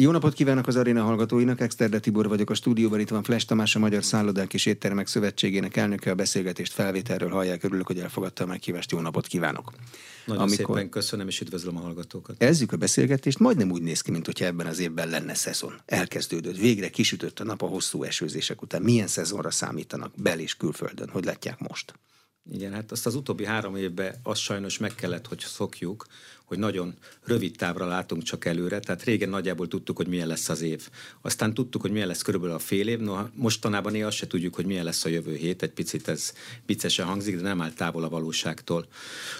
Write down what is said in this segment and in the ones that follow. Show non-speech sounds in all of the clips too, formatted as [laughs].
Jó napot kívánok az aréna hallgatóinak, Exterde Tibor vagyok a stúdióban, itt van Flash Tamás, a Magyar Szállodák és Éttermek Szövetségének elnöke, a beszélgetést felvételről hallják, örülök, hogy elfogadta a meghívást, jó napot kívánok! Nagyon Amikor szépen köszönöm, és üdvözlöm a hallgatókat. Ezzük a beszélgetést, majdnem úgy néz ki, mint hogyha ebben az évben lenne szezon. Elkezdődött, végre kisütött a nap a hosszú esőzések után. Milyen szezonra számítanak bel- és külföldön? Hogy látják most? Igen, hát azt az utóbbi három évben azt sajnos meg kellett, hogy szokjuk, hogy nagyon rövid távra látunk csak előre, tehát régen nagyjából tudtuk, hogy milyen lesz az év. Aztán tudtuk, hogy milyen lesz körülbelül a fél év, no, mostanában azt se tudjuk, hogy milyen lesz a jövő hét, egy picit ez viccesen hangzik, de nem áll távol a valóságtól.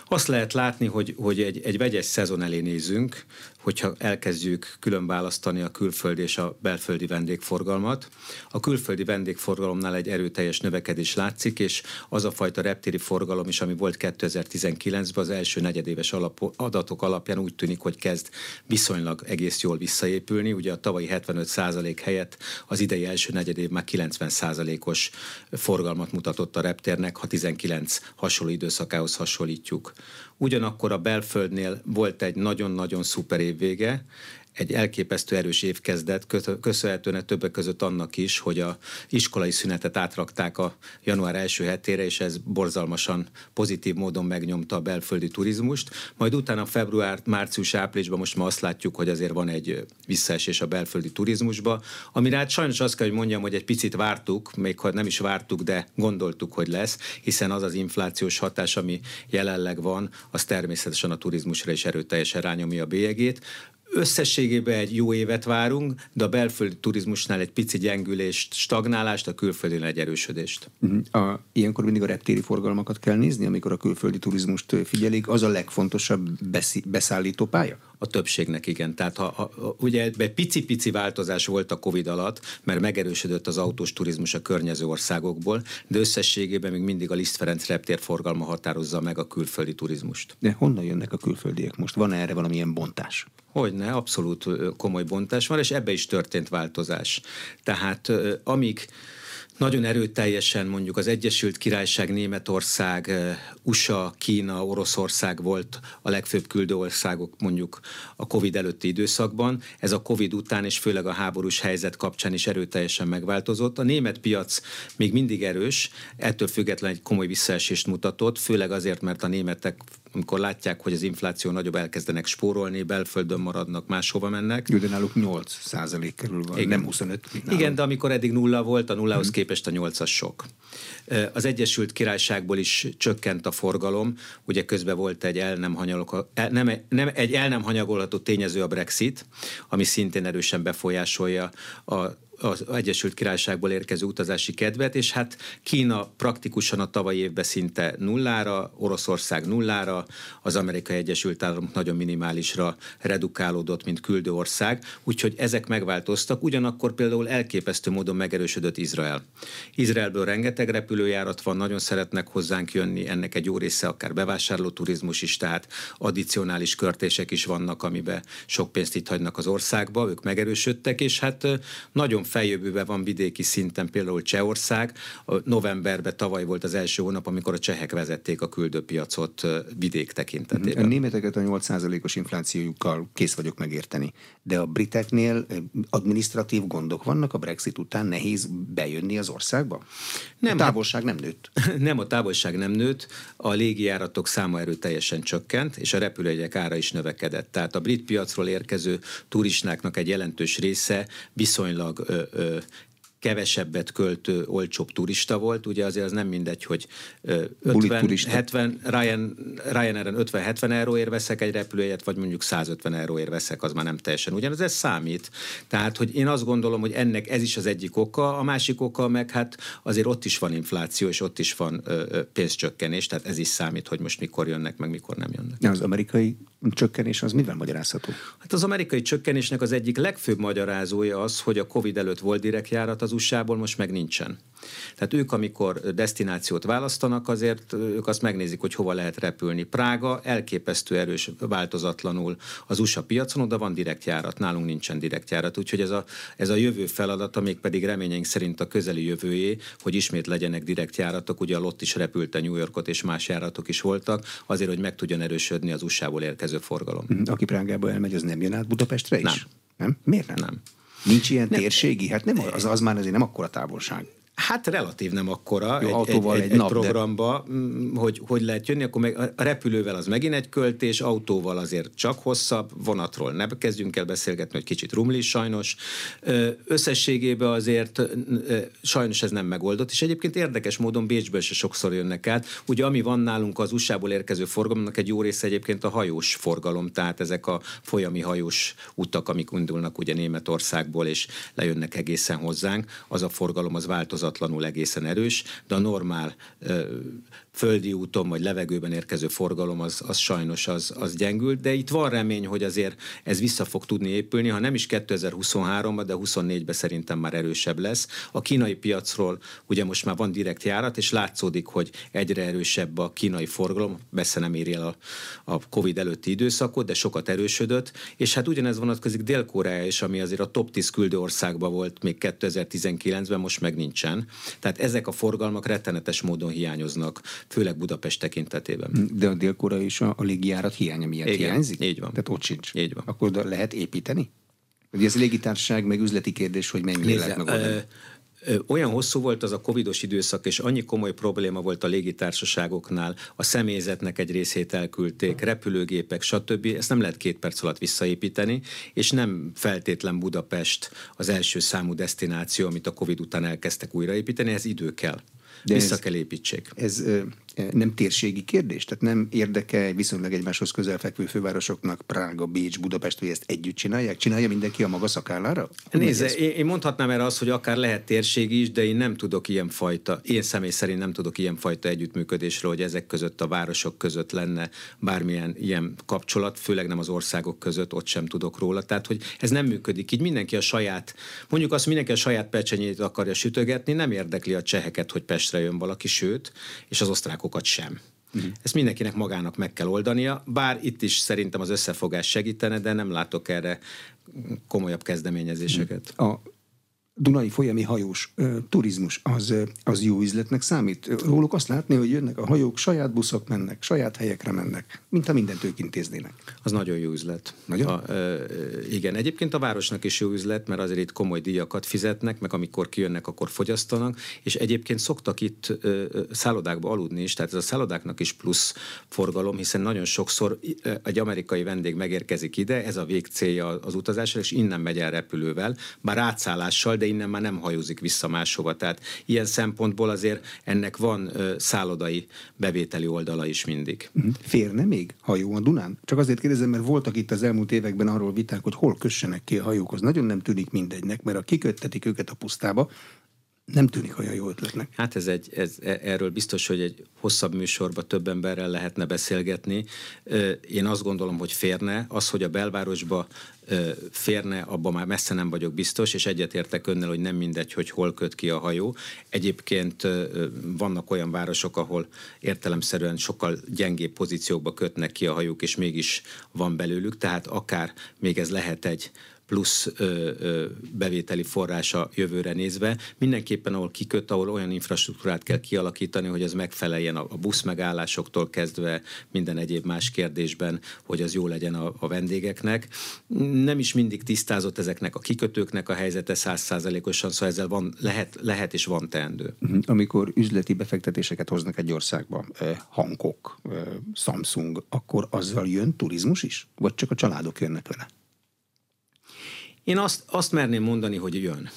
Azt lehet látni, hogy, hogy egy, egy vegyes szezon elé nézünk, hogyha elkezdjük külön választani a külföldi és a belföldi vendégforgalmat. A külföldi vendégforgalomnál egy erőteljes növekedés látszik, és az a fajta reptéri forgalom is, ami volt 2019-ben, az első negyedéves adatok alapján úgy tűnik, hogy kezd viszonylag egész jól visszaépülni. Ugye a tavalyi 75% helyett az idei első negyedév már 90%-os forgalmat mutatott a reptérnek, ha 19 hasonló időszakához hasonlítjuk. Ugyanakkor a belföldnél volt egy nagyon-nagyon szuper évvége, egy elképesztő erős évkezdet, köszönhetően többek között annak is, hogy a iskolai szünetet átrakták a január első hetére, és ez borzalmasan pozitív módon megnyomta a belföldi turizmust. Majd utána február, március, áprilisban most már azt látjuk, hogy azért van egy visszaesés a belföldi turizmusba, amire hát sajnos azt kell, hogy mondjam, hogy egy picit vártuk, még ha nem is vártuk, de gondoltuk, hogy lesz, hiszen az az inflációs hatás, ami jelenleg van, az természetesen a turizmusra is erőteljesen rányomja a bélyegét. Összességében egy jó évet várunk, de a belföldi turizmusnál egy pici gyengülést, stagnálást, a külföldön egy erősödést. Uh-huh. A, ilyenkor mindig a reptéri forgalmakat kell nézni, amikor a külföldi turizmust figyelik. Az a legfontosabb beszi, beszállító pálya? A többségnek igen. Tehát ha, ha, ugye egy pici-pici változás volt a Covid alatt, mert megerősödött az autós turizmus a környező országokból, de összességében még mindig a Liszt Ferenc reptér forgalma határozza meg a külföldi turizmust. De honnan jönnek a külföldiek most? Van erre valamilyen bontás? Hogyne, abszolút komoly bontás van, és ebbe is történt változás. Tehát amíg nagyon erőteljesen mondjuk az Egyesült Királyság, Németország, USA, Kína, Oroszország volt a legfőbb küldő országok mondjuk a Covid előtti időszakban. Ez a Covid után és főleg a háborús helyzet kapcsán is erőteljesen megváltozott. A német piac még mindig erős, ettől függetlenül egy komoly visszaesést mutatott, főleg azért, mert a németek amikor látják, hogy az infláció nagyobb, elkezdenek spórolni, belföldön maradnak, máshova mennek. Jó, de náluk 8 százalék körül van, Igen. nem 25. Igen, de amikor eddig nulla volt, a nullához hmm. képest a 8-as sok. Az Egyesült Királyságból is csökkent a forgalom, ugye közben volt egy el nem, hanyagol, nem, nem, egy el nem hanyagolható tényező a Brexit, ami szintén erősen befolyásolja a az Egyesült Királyságból érkező utazási kedvet, és hát Kína praktikusan a tavalyi évben szinte nullára, Oroszország nullára, az Amerikai Egyesült Államok nagyon minimálisra redukálódott, mint küldő ország, úgyhogy ezek megváltoztak, ugyanakkor például elképesztő módon megerősödött Izrael. Izraelből rengeteg repülőjárat van, nagyon szeretnek hozzánk jönni, ennek egy jó része akár bevásárló turizmus is, tehát addicionális körtések is vannak, amiben sok pénzt itt hagynak az országba, ők megerősödtek, és hát nagyon feljövőben van vidéki szinten, például Csehország. Novemberben tavaly volt az első hónap, amikor a csehek vezették a küldőpiacot vidék tekintetében. A németeket a 8%-os inflációjukkal kész vagyok megérteni. De a briteknél administratív gondok vannak a Brexit után, nehéz bejönni az országba? Nem, a távolság nem nőtt. [laughs] Nem, a távolság nem nőtt, a légijáratok száma erőteljesen csökkent, és a repülőjegyek ára is növekedett. Tehát a brit piacról érkező turistáknak egy jelentős része viszonylag ö, ö, kevesebbet költő, olcsóbb turista volt, ugye azért az nem mindegy, hogy 50, 70, Ryan, Ryanair-en 50-70 euróért veszek egy repülőjegyet, vagy mondjuk 150 euróért veszek, az már nem teljesen ugyanaz, ez számít. Tehát, hogy én azt gondolom, hogy ennek ez is az egyik oka, a másik oka meg hát azért ott is van infláció, és ott is van ö, pénzcsökkenés, tehát ez is számít, hogy most mikor jönnek, meg mikor nem jönnek. Az amerikai csökkenés az mivel magyarázható? Hát az amerikai csökkenésnek az egyik legfőbb magyarázója az, hogy a Covid előtt volt direktjárat az USA-ból, most meg nincsen. Tehát ők, amikor destinációt választanak, azért ők azt megnézik, hogy hova lehet repülni. Prága elképesztő erős, változatlanul az USA piacon, oda van direktjárat, nálunk nincsen direktjárat, úgyhogy ez a, ez a jövő feladata, még pedig reményeink szerint a közeli jövőjé, hogy ismét legyenek direktjáratok, ugye a Lott is repülte New Yorkot, és más járatok is voltak, azért, hogy meg tudjon erősödni az USA-ból érkező forgalom. Aki Prágába elmegy, az nem jön át Budapestre is? Nem. Nem? Miért nem? Nem. Nincs ilyen nem. térségi? Hát nem, az, az már azért nem akkora távolság. Hát relatív nem akkora Jó, egy, autóval egy, egy, egy nap, programba, de... Mm, hogy, hogy lehet jönni, akkor meg a repülővel az megint egy költés, autóval azért csak hosszabb, vonatról ne kezdjünk el beszélgetni, hogy kicsit rumli sajnos. Összességében azért sajnos ez nem megoldott, és egyébként érdekes módon Bécsből se sokszor jönnek át. Ugye ami van nálunk az USA-ból érkező forgalomnak egy jó része egyébként a hajós forgalom, tehát ezek a folyami hajós utak, amik indulnak ugye Németországból, és lejönnek egészen hozzánk, az a forgalom az változat változatlanul egészen erős, de a normál földi úton vagy levegőben érkező forgalom az, az sajnos az, az gyengült, de itt van remény, hogy azért ez vissza fog tudni épülni, ha nem is 2023-ban, de 24-ben szerintem már erősebb lesz. A kínai piacról ugye most már van direkt járat, és látszódik, hogy egyre erősebb a kínai forgalom, messze nem éri a, a Covid előtti időszakot, de sokat erősödött, és hát ugyanez vonatkozik Dél-Korea is, ami azért a top 10 küldő volt még 2019-ben, most meg nincsen. Tehát ezek a forgalmak rettenetes módon hiányoznak főleg Budapest tekintetében. De a dél is a, a légijárat hiánya miatt Igen, hiányzik? Így van. Tehát ott sincs. Így van. Akkor lehet építeni? Ugye ez légitársaság, meg üzleti kérdés, hogy mennyire lehet megoldani. Olyan hosszú volt az a covidos időszak, és annyi komoly probléma volt a légitársaságoknál, a személyzetnek egy részét elküldték, repülőgépek, stb. Ezt nem lehet két perc alatt visszaépíteni, és nem feltétlen Budapest az első számú destináció, amit a Covid után elkezdtek újraépíteni, ez idő kell. De Vissza ez, kell építsék. Ez nem térségi kérdés? Tehát nem érdeke viszonylag egymáshoz közelfekvő fővárosoknak Prága, Bécs, Budapest, hogy ezt együtt csinálják? Csinálja mindenki a maga szakállára? Nézze, ez... én mondhatnám erre azt, hogy akár lehet térségi is, de én nem tudok ilyen fajta, én személy szerint nem tudok ilyen fajta együttműködésről, hogy ezek között a városok között lenne bármilyen ilyen kapcsolat, főleg nem az országok között, ott sem tudok róla. Tehát, hogy ez nem működik. Így mindenki a saját, mondjuk azt mindenki a saját pecsenyét akarja sütögetni, nem érdekli a cseheket, hogy Pestre jön valaki, sőt, és az osztrák diákokat sem. Uh-huh. Ezt mindenkinek magának meg kell oldania, bár itt is szerintem az összefogás segítene, de nem látok erre komolyabb kezdeményezéseket. A Dunai folyami hajós ö, turizmus az, az jó üzletnek számít. Róluk azt látni, hogy jönnek a hajók, saját buszok mennek, saját helyekre mennek, mint ha mindent ők intéznének. Az nagyon jó üzlet. Nagyon? A, ö, igen, egyébként a városnak is jó üzlet, mert azért itt komoly díjakat fizetnek, meg amikor kijönnek, akkor fogyasztanak, és egyébként szoktak itt ö, szállodákba aludni is, tehát ez a szállodáknak is plusz forgalom, hiszen nagyon sokszor egy amerikai vendég megérkezik ide, ez a végcélja az utazásra, és innen megy el repülővel, bár átszállással, de innen már nem hajózik vissza máshova. Tehát ilyen szempontból azért ennek van szállodai bevételi oldala is mindig. Mhm. Férne még hajó a Dunán? Csak azért kérdezem, mert voltak itt az elmúlt években arról viták, hogy hol kössenek ki a hajók. Az nagyon nem tűnik mindegynek, mert a kiköttetik őket a pusztába, nem tűnik olyan jó ötletnek. Hát ez egy, ez, e, erről biztos, hogy egy hosszabb műsorban több emberrel lehetne beszélgetni. Én azt gondolom, hogy férne. Az, hogy a belvárosba férne, abban már messze nem vagyok biztos, és egyetértek önnel, hogy nem mindegy, hogy hol köt ki a hajó. Egyébként vannak olyan városok, ahol értelemszerűen sokkal gyengébb pozíciókba kötnek ki a hajók, és mégis van belőlük, tehát akár még ez lehet egy plusz ö, ö, bevételi forrása jövőre nézve. Mindenképpen, ahol kiköt, ahol olyan infrastruktúrát kell kialakítani, hogy ez megfeleljen a, a busz megállásoktól kezdve minden egyéb más kérdésben, hogy az jó legyen a, a vendégeknek. Nem is mindig tisztázott ezeknek a kikötőknek a helyzete százszázalékosan, szóval ezzel van, lehet, lehet és van teendő. Mhm. Amikor üzleti befektetéseket hoznak egy országba, eh, Hankok, eh, Samsung, akkor azzal jön turizmus is? Vagy csak a családok jönnek vele? Én azt, azt merném mondani, hogy jön.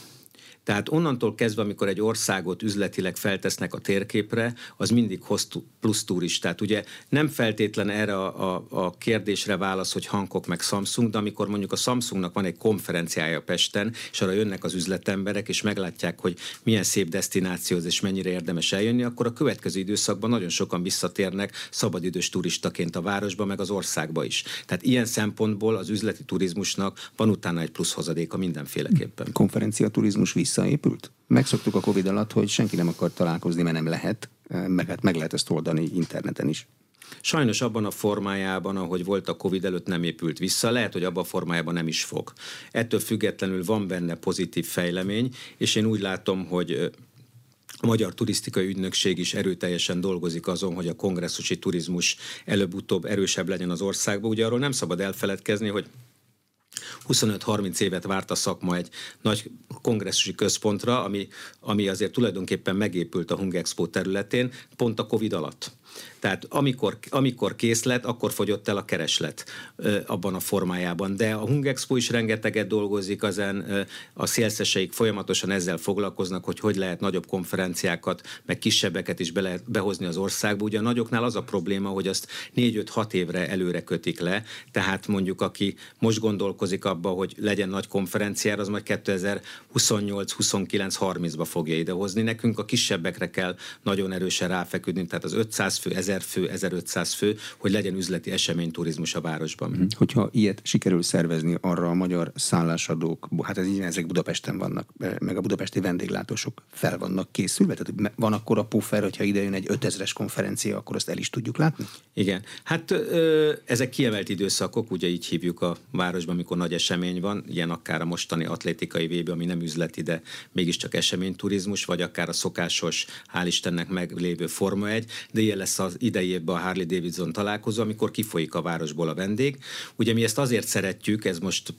Tehát onnantól kezdve, amikor egy országot üzletileg feltesznek a térképre, az mindig hoz plusz turistát. Ugye nem feltétlen erre a, a, a kérdésre válasz, hogy Hankok meg Samsung, de amikor mondjuk a Samsungnak van egy konferenciája Pesten, és arra jönnek az üzletemberek, és meglátják, hogy milyen szép destináció és mennyire érdemes eljönni, akkor a következő időszakban nagyon sokan visszatérnek szabadidős turistaként a városba, meg az országba is. Tehát ilyen szempontból az üzleti turizmusnak van utána egy plusz hozadéka mindenféleképpen. Konferencia turizmus vissza visszaépült? Megszoktuk a Covid alatt, hogy senki nem akar találkozni, mert nem lehet, meg, meg lehet ezt oldani interneten is. Sajnos abban a formájában, ahogy volt a Covid előtt, nem épült vissza. Lehet, hogy abban a formájában nem is fog. Ettől függetlenül van benne pozitív fejlemény, és én úgy látom, hogy a Magyar Turisztikai Ügynökség is erőteljesen dolgozik azon, hogy a kongresszusi turizmus előbb-utóbb erősebb legyen az országban. Ugye arról nem szabad elfeledkezni, hogy 25-30 évet várt a szakma egy nagy kongresszusi központra, ami, ami azért tulajdonképpen megépült a Hungexpo területén, pont a Covid alatt. Tehát amikor, amikor kész lett, akkor fogyott el a kereslet abban a formájában. De a Hungexpo is rengeteget dolgozik ezen, a szélszeseik folyamatosan ezzel foglalkoznak, hogy hogy lehet nagyobb konferenciákat, meg kisebbeket is be lehet behozni az országba. Ugye a nagyoknál az a probléma, hogy azt 4-5-6 évre előre kötik le, tehát mondjuk aki most gondolkozik abba, hogy legyen nagy konferenciára, az majd 2028, 29, 30-ba fogja idehozni. Nekünk a kisebbekre kell nagyon erősen ráfeküdni, tehát az 500 fő, 1000 fő, 1500 fő, hogy legyen üzleti eseményturizmus a városban. Mhm. Hogyha ilyet sikerül szervezni, arra a magyar szállásadók, hát ez így ezek Budapesten vannak, eh, meg a budapesti vendéglátósok fel vannak készülve, tehát van akkor a puffer, hogyha idejön egy 5000-es konferencia, akkor azt el is tudjuk látni? Igen, hát ö, ezek kiemelt időszakok, ugye így hívjuk a városban, amikor nagy esemény van, ilyen akár a mostani atlétikai vébe, ami nem üzleti, de mégiscsak eseményturizmus, vagy akár a szokásos, hál' Istennek meglévő Forma 1, de ilyen lesz az idei évben a Harley Davidson találkozó, amikor kifolyik a városból a vendég. Ugye mi ezt azért szeretjük, ez most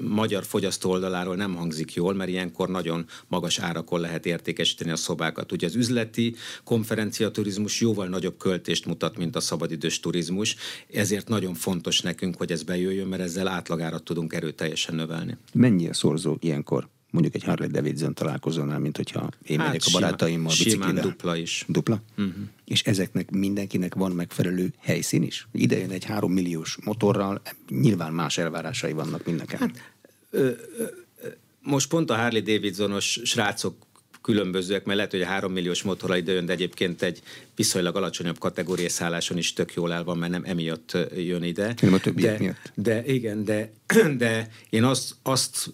magyar fogyasztó oldaláról nem hangzik jól, mert ilyenkor nagyon magas árakon lehet értékesíteni a szobákat. Ugye az üzleti konferenciaturizmus jóval nagyobb költést mutat, mint a szabadidős turizmus, ezért nagyon fontos nekünk, hogy ez bejöjjön, mert ezzel átlagárat tudunk erőteljesen növelni. Mennyi a szorzó ilyenkor? Mondjuk egy Harley Davidson találkozónál, mint hogyha én hát megyek a barátaimmal simán dupla is. Dupla? Uh-huh. És ezeknek mindenkinek van megfelelő helyszín is? Ide jön egy három milliós motorral, nyilván más elvárásai vannak mindenkinek. Hát, ö, ö, most pont a Harley Davidsonos srácok különbözőek, mert lehet, hogy a három milliós motorral ide jön, de egyébként egy viszonylag alacsonyabb kategóriás szálláson is tök jól el van, mert nem emiatt jön ide. Nem a többiek de, miatt. De igen, de, de én azt, azt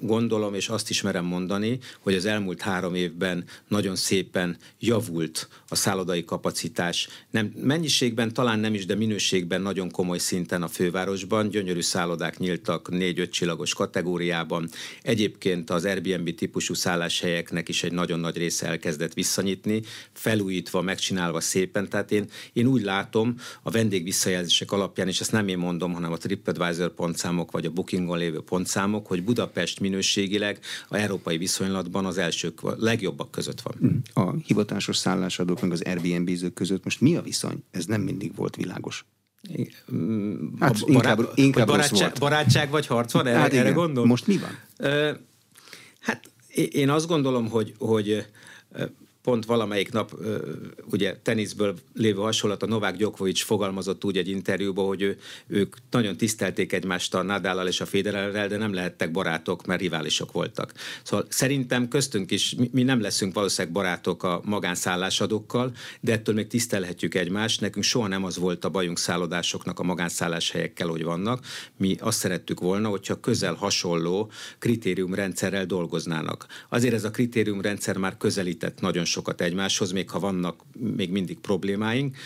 gondolom, és azt ismerem mondani, hogy az elmúlt három évben nagyon szépen javult a szállodai kapacitás. Nem, mennyiségben talán nem is, de minőségben nagyon komoly szinten a fővárosban. Gyönyörű szállodák nyíltak négy-öt csillagos kategóriában. Egyébként az Airbnb típusú szálláshelyeknek is egy nagyon nagy része elkezdett visszanyitni, felújítva, megcsinálva szépen. Tehát én, én úgy látom a vendég visszajelzések alapján, és ezt nem én mondom, hanem a TripAdvisor pontszámok, vagy a Bookingon lévő pontszámok, hogy Budapest minőségileg a európai viszonylatban az elsők, a legjobbak között van. A hivatásos szállásadók meg az Airbnb-zők között most mi a viszony? Ez nem mindig volt világos. Hát inkább, barát, inkább barátság, volt. barátság vagy harc van? Erre, hát erre gondol? Most mi van? hát én azt gondolom, hogy, hogy pont valamelyik nap ugye teniszből lévő hasonlat a Novák Gyokovics fogalmazott úgy egy interjúban, hogy ő, ők nagyon tisztelték egymást a Nadállal és a Federerrel, de nem lehettek barátok, mert riválisok voltak. Szóval szerintem köztünk is mi nem leszünk valószínűleg barátok a magánszállásadókkal, de ettől még tisztelhetjük egymást. Nekünk soha nem az volt a bajunk szállodásoknak a magánszálláshelyekkel, hogy vannak. Mi azt szerettük volna, hogyha közel hasonló kritériumrendszerrel dolgoznának. Azért ez a kritériumrendszer már közelített nagyon sokat egymáshoz, még ha vannak még mindig problémáink.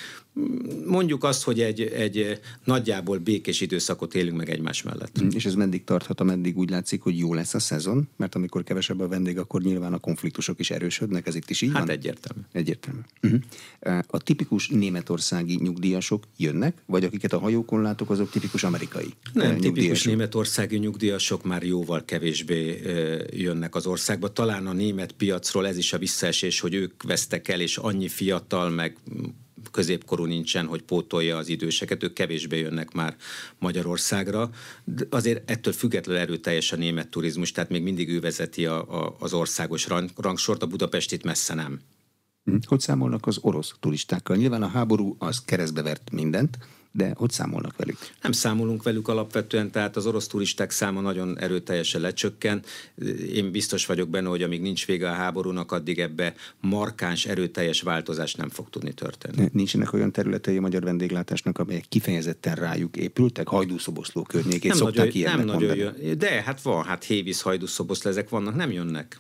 Mondjuk azt, hogy egy, egy nagyjából békés időszakot élünk meg egymás mellett. Mm, és ez meddig tarthat, ameddig úgy látszik, hogy jó lesz a szezon? Mert amikor kevesebb a vendég, akkor nyilván a konfliktusok is erősödnek, ez itt is így hát van? Hát egyértelmű. Egyértelmű. Uh-huh. A tipikus németországi nyugdíjasok jönnek, vagy akiket a hajókon látok, azok tipikus amerikai Nem, tipikus németországi nyugdíjasok már jóval kevésbé jönnek az országba. Talán a német piacról ez is a visszaesés, hogy ők vesztek el, és annyi fiatal, meg középkorú nincsen, hogy pótolja az időseket, ők kevésbé jönnek már Magyarországra. De azért ettől függetlenül erőteljes a német turizmus, tehát még mindig ő vezeti a, a, az országos rang, rangsort, a Budapestit messze nem. Hm. Hogy számolnak az orosz turistákkal? Nyilván a háború az keresztbe vert mindent, de hogy számolnak velük? Nem számolunk velük alapvetően, tehát az orosz turisták száma nagyon erőteljesen lecsökken. Én biztos vagyok benne, hogy amíg nincs vége a háborúnak, addig ebbe markáns, erőteljes változás nem fog tudni történni. Nincsenek olyan területei a magyar vendéglátásnak, amelyek kifejezetten rájuk épültek, hajdúszoboszló környékét nem szokták nagyon, Nem nagyon jön, de hát van, hát Hévíz hajdúszoboszló, ezek vannak, nem jönnek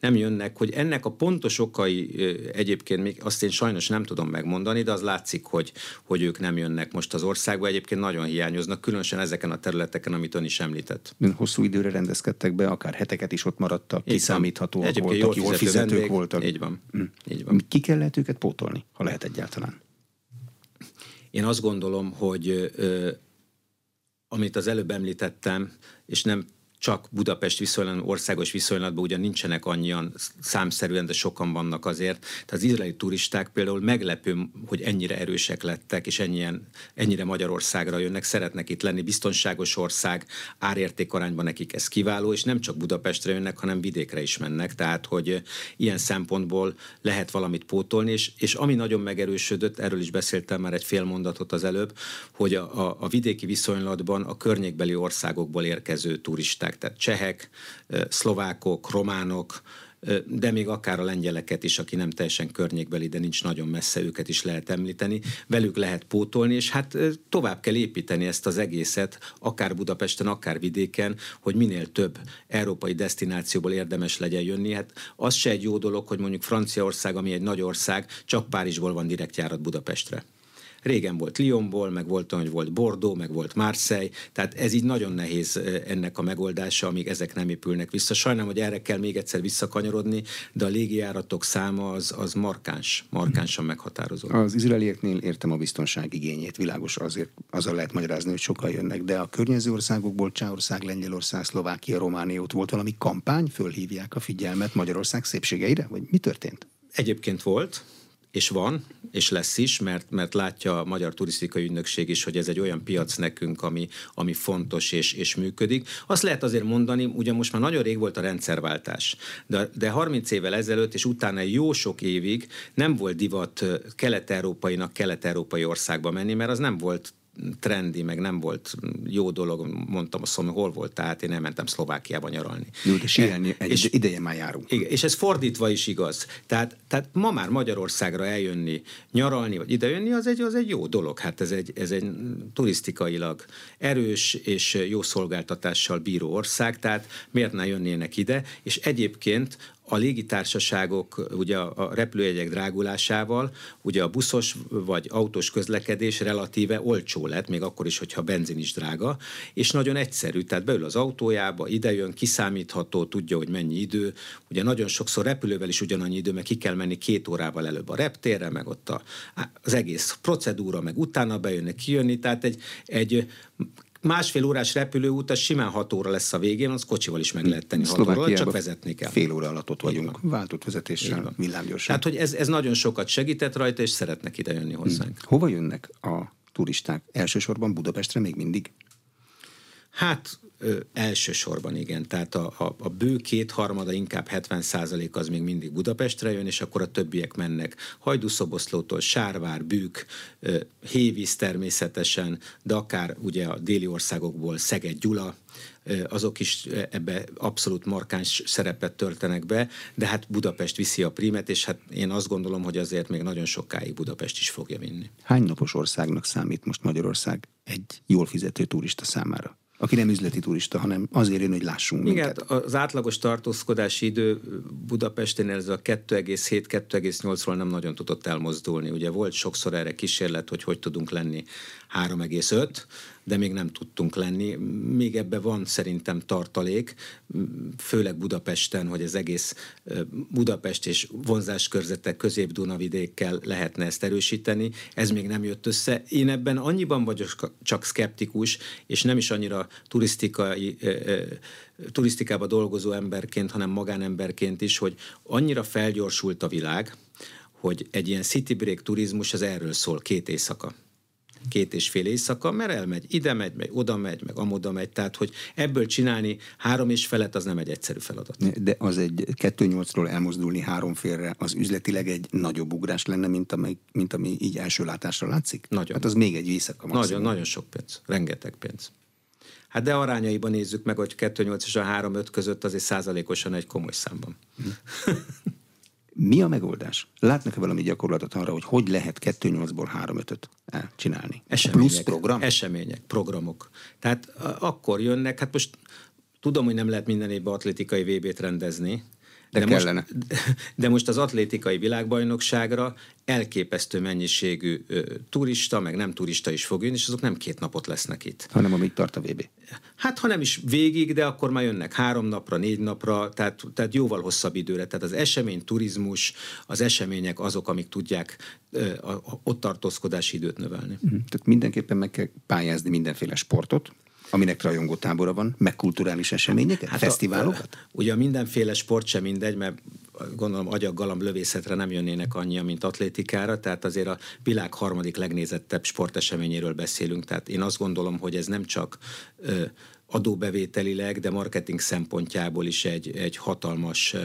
nem jönnek, hogy ennek a pontos okai egyébként még azt én sajnos nem tudom megmondani, de az látszik, hogy, hogy ők nem jönnek most az országba, egyébként nagyon hiányoznak, különösen ezeken a területeken, amit ön is említett. Hosszú időre rendezkedtek be, akár heteket is ott maradtak, kiszámíthatóak voltak, jól, jól fizetők vendég, voltak. Így van. Mm. így van. Ki kellett őket pótolni, ha lehet egyáltalán? Én azt gondolom, hogy amit az előbb említettem, és nem csak Budapest viszonylatban, országos viszonylatban ugyan nincsenek annyian számszerűen, de sokan vannak azért. Tehát az izraeli turisták például meglepő, hogy ennyire erősek lettek, és ennyien, ennyire Magyarországra jönnek, szeretnek itt lenni, biztonságos ország, árérték arányban nekik ez kiváló, és nem csak Budapestre jönnek, hanem vidékre is mennek, tehát hogy ilyen szempontból lehet valamit pótolni, és, és ami nagyon megerősödött, erről is beszéltem már egy fél mondatot az előbb, hogy a, a, a vidéki viszonylatban a környékbeli országokból érkező turisták turisták, tehát csehek, szlovákok, románok, de még akár a lengyeleket is, aki nem teljesen környékbeli, de nincs nagyon messze, őket is lehet említeni. Velük lehet pótolni, és hát tovább kell építeni ezt az egészet, akár Budapesten, akár vidéken, hogy minél több európai destinációból érdemes legyen jönni. Hát az se egy jó dolog, hogy mondjuk Franciaország, ami egy nagy ország, csak Párizsból van direktjárat Budapestre. Régen volt Lyonból, meg volt, hogy volt Bordeaux, meg volt Marseille, tehát ez így nagyon nehéz ennek a megoldása, amíg ezek nem épülnek vissza. Sajnálom, hogy erre kell még egyszer visszakanyarodni, de a légijáratok száma az, az markáns, markánsan meghatározó. Az izraelieknél értem a biztonság igényét, világos azért azzal lehet magyarázni, hogy sokan jönnek, de a környező országokból, Csehország, Lengyelország, Szlovákia, Románia, ott volt valami kampány, fölhívják a figyelmet Magyarország szépségeire, vagy mi történt? Egyébként volt, és van, és lesz is, mert, mert látja a Magyar Turisztikai Ügynökség is, hogy ez egy olyan piac nekünk, ami, ami fontos és, és működik. Azt lehet azért mondani, ugye most már nagyon rég volt a rendszerváltás, de, de 30 évvel ezelőtt és utána jó sok évig nem volt divat kelet-európainak kelet-európai országba menni, mert az nem volt trendi, meg nem volt jó dolog, mondtam azt, hogy hol volt, tehát én elmentem Szlovákiába nyaralni. Jó, de sielni, egy és, ideje már járunk. Igen, és ez fordítva is igaz. Tehát, tehát ma már Magyarországra eljönni, nyaralni, vagy idejönni, az egy, az egy jó dolog. Hát ez egy, ez egy turisztikailag erős és jó szolgáltatással bíró ország, tehát miért ne jönnének ide? És egyébként a légitársaságok ugye a repülőjegyek drágulásával, ugye a buszos vagy autós közlekedés relatíve olcsó lett, még akkor is, hogyha benzin is drága, és nagyon egyszerű, tehát beül az autójába, idejön, kiszámítható, tudja, hogy mennyi idő. Ugye nagyon sokszor repülővel is ugyanannyi idő, mert ki kell menni két órával előbb a reptérre, meg ott a, az egész procedúra, meg utána bejönnek, kijönni, tehát egy, egy másfél órás repülőút, az simán hat óra lesz a végén, az kocsival is meg lehet tenni hat óra, csak vezetni kell. Fél óra alatt ott vagyunk, váltott vezetéssel, villámgyorsan. Tehát, hogy ez, ez nagyon sokat segített rajta, és szeretnek ide jönni hozzánk. Hmm. Hova jönnek a turisták? Elsősorban Budapestre még mindig? Hát Ö, elsősorban igen, tehát a, a, a bő kétharmada, inkább 70 százalék az még mindig Budapestre jön, és akkor a többiek mennek Hajdúszoboszlótól, Sárvár, Bűk, ö, Hévíz természetesen, de akár ugye a déli országokból Szeged, Gyula, azok is ebbe abszolút markáns szerepet töltenek be, de hát Budapest viszi a primet, és hát én azt gondolom, hogy azért még nagyon sokáig Budapest is fogja vinni. Hány napos országnak számít most Magyarország egy jól fizető turista számára? Aki nem üzleti turista, hanem azért jön, hogy lássunk Igen, minket. az átlagos tartózkodási idő Budapesten ez a 2,7-2,8-ról nem nagyon tudott elmozdulni. Ugye volt sokszor erre kísérlet, hogy hogy tudunk lenni 3,5, de még nem tudtunk lenni. Még ebbe van szerintem tartalék, főleg Budapesten, hogy az egész Budapest és vonzáskörzetek közép-Dunavidékkel lehetne ezt erősíteni. Ez még nem jött össze. Én ebben annyiban vagyok csak szkeptikus, és nem is annyira turisztikai turisztikába dolgozó emberként, hanem magánemberként is, hogy annyira felgyorsult a világ, hogy egy ilyen city break turizmus az erről szól két éjszaka két és fél éjszaka, mert elmegy, ide megy, meg oda megy, meg amoda megy, tehát hogy ebből csinálni három és felet, az nem egy egyszerű feladat. De az egy 2-8-ról elmozdulni három félre, az üzletileg egy nagyobb ugrás lenne, mint ami, mint ami így első látásra látszik? Nagyon. Hát az még egy éjszaka maximum. Nagyon, nagyon sok pénz, rengeteg pénz. Hát de arányaiban nézzük meg, hogy 2-8 és a 3-5 között azért százalékosan egy komoly számban. Hm. [laughs] Mi a megoldás? Látnak-e valami gyakorlatot arra, hogy hogy lehet 2-8-ból 3-5-öt csinálni? Események, Plusz program? Események, programok. Tehát akkor jönnek, hát most tudom, hogy nem lehet minden évben atlétikai VB-t rendezni, de, de, kellene. Most, [laughs] de most az atlétikai világbajnokságra elképesztő mennyiségű ö, turista, meg nem turista is fog jönni, és azok nem két napot lesznek itt. Hanem amíg tart a VB. Hát, ha nem is végig, de akkor már jönnek három napra, négy napra, tehát, tehát jóval hosszabb időre. Tehát az esemény, turizmus, az események azok, amik tudják ö, a, a, ott tartózkodási időt növelni. Uh-huh. Tehát mindenképpen meg kell pályázni mindenféle sportot, Aminek rajongó tábora van, meg kulturális eseményeket, hát fesztiválokat? A, ugye mindenféle sport sem mindegy, mert gondolom agyak galamb lövészetre nem jönnének annyian, mint atlétikára, tehát azért a világ harmadik legnézettebb sporteseményéről beszélünk, tehát én azt gondolom, hogy ez nem csak ö, adóbevételileg, de marketing szempontjából is egy, egy hatalmas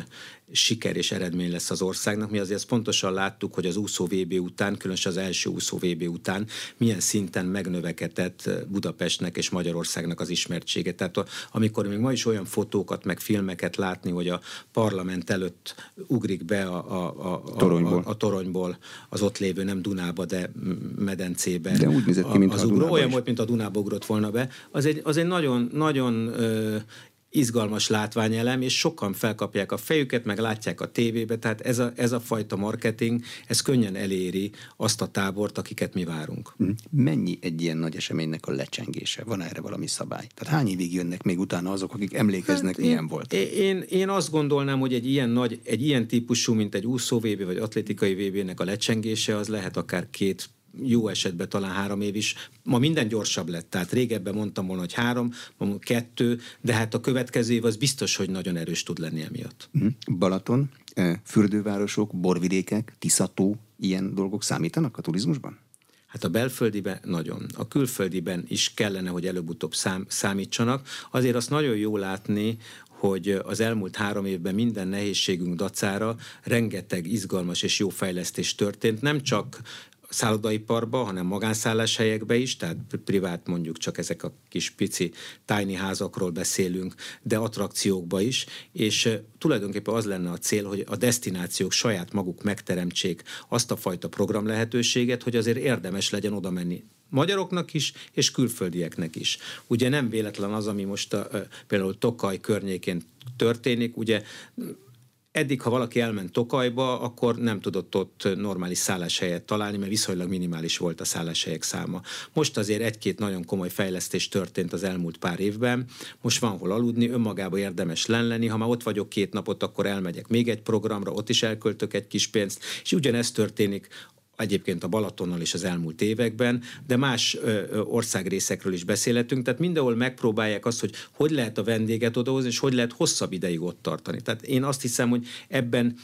siker és eredmény lesz az országnak. Mi azért pontosan láttuk, hogy az úszó VB után, különösen az első úszó VB után milyen szinten megnövekedett Budapestnek és Magyarországnak az ismertsége. Tehát amikor még ma is olyan fotókat, meg filmeket látni, hogy a parlament előtt ugrik be a, a, a, toronyból. a, a toronyból az ott lévő, nem Dunába, de medencébe. De úgy nézett ki, mint az a ugró, Olyan volt, mint a Dunába ugrott volna be. Az egy, az egy nagyon, nagyon ö, izgalmas látványelem, és sokan felkapják a fejüket, meg látják a tévébe, tehát ez a, ez a fajta marketing, ez könnyen eléri azt a tábort, akiket mi várunk. Mhm. Mennyi egy ilyen nagy eseménynek a lecsengése? Van erre valami szabály? Tehát hány évig jönnek még utána azok, akik emlékeznek, hát milyen én, volt? Én, én azt gondolnám, hogy egy ilyen nagy, egy ilyen típusú, mint egy úszó VB vagy atlétikai VB-nek a lecsengése, az lehet akár két jó esetben talán három év is. Ma minden gyorsabb lett, tehát régebben mondtam volna, hogy három, ma kettő, de hát a következő év az biztos, hogy nagyon erős tud lenni emiatt. Mhm. Balaton, eh, fürdővárosok, borvidékek, Tiszató, ilyen dolgok számítanak a turizmusban? Hát a belföldiben nagyon. A külföldiben is kellene, hogy előbb-utóbb szám, számítsanak. Azért azt nagyon jó látni, hogy az elmúlt három évben minden nehézségünk dacára rengeteg izgalmas és jó fejlesztés történt, nem csak szállodaiparba, hanem magánszálláshelyekbe is, tehát privát mondjuk csak ezek a kis pici tiny házakról beszélünk, de attrakciókba is, és tulajdonképpen az lenne a cél, hogy a destinációk saját maguk megteremtsék azt a fajta program lehetőséget, hogy azért érdemes legyen oda menni magyaroknak is, és külföldieknek is. Ugye nem véletlen az, ami most a, például Tokaj környékén történik, ugye Eddig, ha valaki elment Tokajba, akkor nem tudott ott normális szálláshelyet találni, mert viszonylag minimális volt a szálláshelyek száma. Most azért egy-két nagyon komoly fejlesztés történt az elmúlt pár évben. Most van hol aludni, önmagába érdemes lenni. Ha már ott vagyok két napot, akkor elmegyek még egy programra, ott is elköltök egy kis pénzt, és ugyanezt történik egyébként a Balatonnal is az elmúlt években, de más országrészekről is beszélhetünk, tehát mindenhol megpróbálják azt, hogy hogy lehet a vendéget odahozni, és hogy lehet hosszabb ideig ott tartani. Tehát én azt hiszem, hogy ebben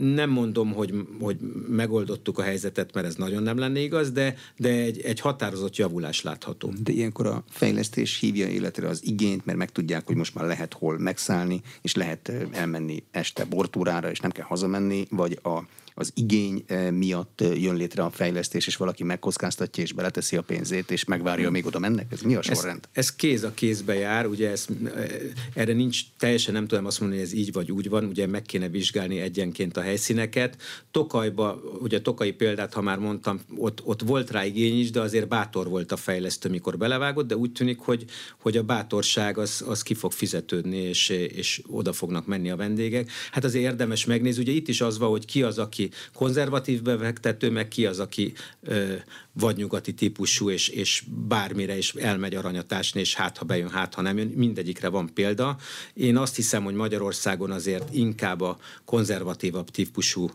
nem mondom, hogy, hogy megoldottuk a helyzetet, mert ez nagyon nem lenne igaz, de, de egy, egy határozott javulás látható. De ilyenkor a fejlesztés hívja életre az igényt, mert megtudják, hogy most már lehet hol megszállni, és lehet elmenni este bortúrára, és nem kell hazamenni, vagy a az igény miatt jön létre a fejlesztés, és valaki megkockáztatja, és beleteszi a pénzét, és megvárja, még oda mennek? Ez mi a sorrend? Ez, ez kéz a kézbe jár, ugye ez, eh, erre nincs, teljesen nem tudom azt mondani, hogy ez így vagy úgy van, ugye meg kéne vizsgálni egyenként a helyszíneket. Tokajba, ugye Tokai példát, ha már mondtam, ott, ott volt rá igény is, de azért bátor volt a fejlesztő, mikor belevágott, de úgy tűnik, hogy, hogy a bátorság az, az ki fog fizetődni, és, és oda fognak menni a vendégek. Hát azért érdemes megnézni, ugye itt is az van, hogy ki az, aki konzervatív befektető, meg ki az, aki ö, vagy nyugati típusú, és, és bármire is elmegy aranyatásni, és hát ha bejön, hát ha nem jön, mindegyikre van példa. Én azt hiszem, hogy Magyarországon azért inkább a konzervatívabb típusú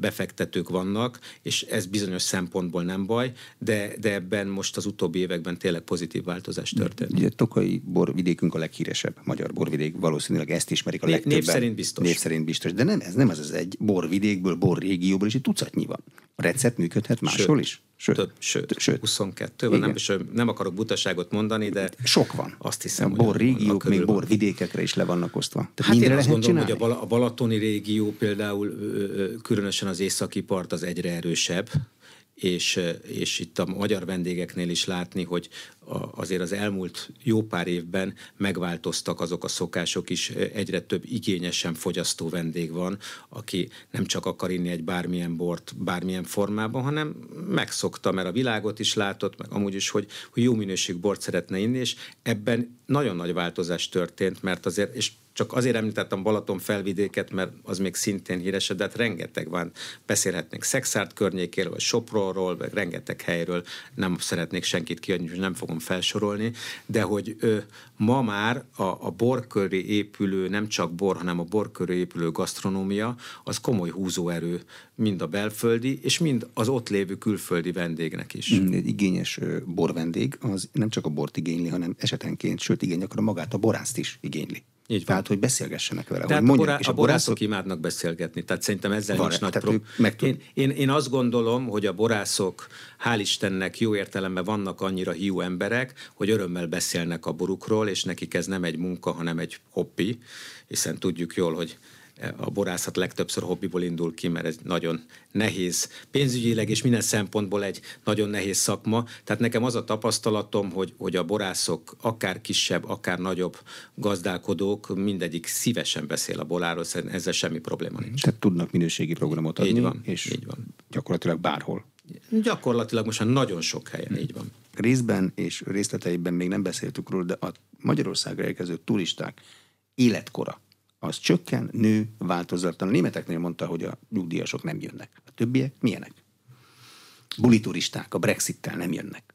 befektetők vannak, és ez bizonyos szempontból nem baj, de, de ebben most az utóbbi években tényleg pozitív változás történt. Ugye Tokai borvidékünk a leghíresebb magyar borvidék, valószínűleg ezt ismerik a legtöbben. Név szerint biztos. Név szerint biztos, de nem, ez nem az az egy borvidékból, borrégióból is egy tucatnyi van. A recept működhet máshol sőt, is? Sőt, több, sőt, sőt 22 van, nem, és nem akarok butaságot mondani, de sok van. Azt hiszem, a bor régiók, még bor vidékekre is le vannak osztva. Tehát hát én azt gondolom, csinálni? hogy a Balatoni régió például különösen az északi part az egyre erősebb, és, és itt a magyar vendégeknél is látni, hogy azért az elmúlt jó pár évben megváltoztak azok a szokások is, egyre több igényesen fogyasztó vendég van, aki nem csak akar inni egy bármilyen bort bármilyen formában, hanem megszokta, mert a világot is látott, meg amúgy is, hogy, hogy jó minőségű bort szeretne inni, és ebben nagyon nagy változás történt, mert azért, és csak azért említettem Balaton felvidéket, mert az még szintén híres, de hát rengeteg van. Beszélhetnénk Szexárd környékéről, vagy Sopronról, vagy rengeteg helyről. Nem szeretnék senkit kiadni, nem fogom felsorolni, de hogy ö, ma már a, a bor épülő, nem csak bor, hanem a bor köré épülő gasztronómia, az komoly húzóerő mind a belföldi, és mind az ott lévő külföldi vendégnek is. Mm, egy igényes borvendég az nem csak a bort igényli, hanem esetenként, sőt igény akkor magát a borászt is igényli. Így van. Tehát, hogy beszélgessenek vele. Tehát hogy mondják, a, borá, és a, a borászok imádnak beszélgetni, tehát szerintem ezzel van, nincs nagy probléma. Én, én, én azt gondolom, hogy a borászok, hál' Istennek jó értelemben vannak annyira hiú emberek, hogy örömmel beszélnek a borukról, és nekik ez nem egy munka, hanem egy hobbi, hiszen tudjuk jól, hogy a borászat legtöbbször hobbiból indul ki, mert ez nagyon nehéz pénzügyileg és minden szempontból egy nagyon nehéz szakma. Tehát nekem az a tapasztalatom, hogy, hogy a borászok akár kisebb, akár nagyobb gazdálkodók, mindegyik szívesen beszél a boláról, ezzel semmi probléma nincs. Tehát tudnak minőségi programot adni, így van, és így van. gyakorlatilag bárhol. Gyakorlatilag most már nagyon sok helyen, hmm. így van. Részben és részleteiben még nem beszéltük róla, de a Magyarországra érkező turisták életkora az csökken, nő, változatlan. A németeknél mondta, hogy a nyugdíjasok nem jönnek. A többiek milyenek? Bulituristák a Brexittel nem jönnek.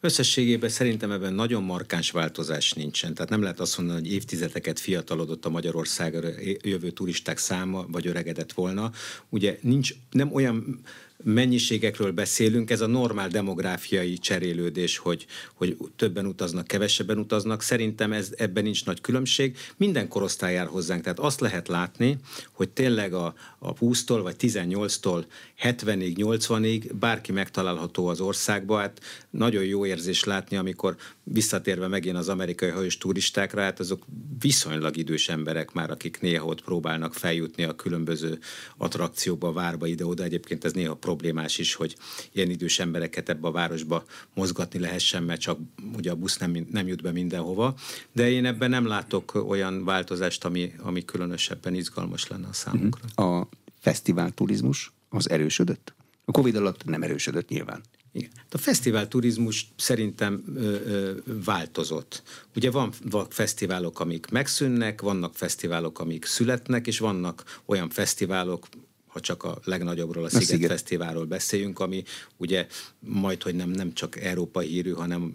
Összességében szerintem ebben nagyon markáns változás nincsen. Tehát nem lehet azt mondani, hogy évtizedeket fiatalodott a Magyarországra jövő turisták száma, vagy öregedett volna. Ugye nincs, nem olyan mennyiségekről beszélünk, ez a normál demográfiai cserélődés, hogy, hogy többen utaznak, kevesebben utaznak. Szerintem ez, ebben nincs nagy különbség. Minden korosztály jár hozzánk, tehát azt lehet látni, hogy tényleg a, a 20-tól vagy 18-tól 70-ig, 80-ig bárki megtalálható az országba. Hát nagyon jó érzés látni, amikor visszatérve megint az amerikai hajós turistákra, hát azok viszonylag idős emberek már, akik néha ott próbálnak feljutni a különböző attrakcióba, várba ide-oda. Egyébként ez néha problémás is, hogy ilyen idős embereket ebbe a városba mozgatni lehessen, mert csak ugye a busz nem, nem jut be mindenhova. De én ebben nem látok olyan változást, ami, ami különösebben izgalmas lenne a számunkra. A fesztivál turizmus az erősödött? A Covid alatt nem erősödött nyilván. Igen. A fesztivál turizmus szerintem ö, ö, változott. Ugye van, van fesztiválok, amik megszűnnek, vannak fesztiválok, amik születnek, és vannak olyan fesztiválok, ha csak a legnagyobbról, a, a Sziget, Sziget. Fesztiválról beszéljünk, ami ugye majd, hogy nem, nem csak európai hírű, hanem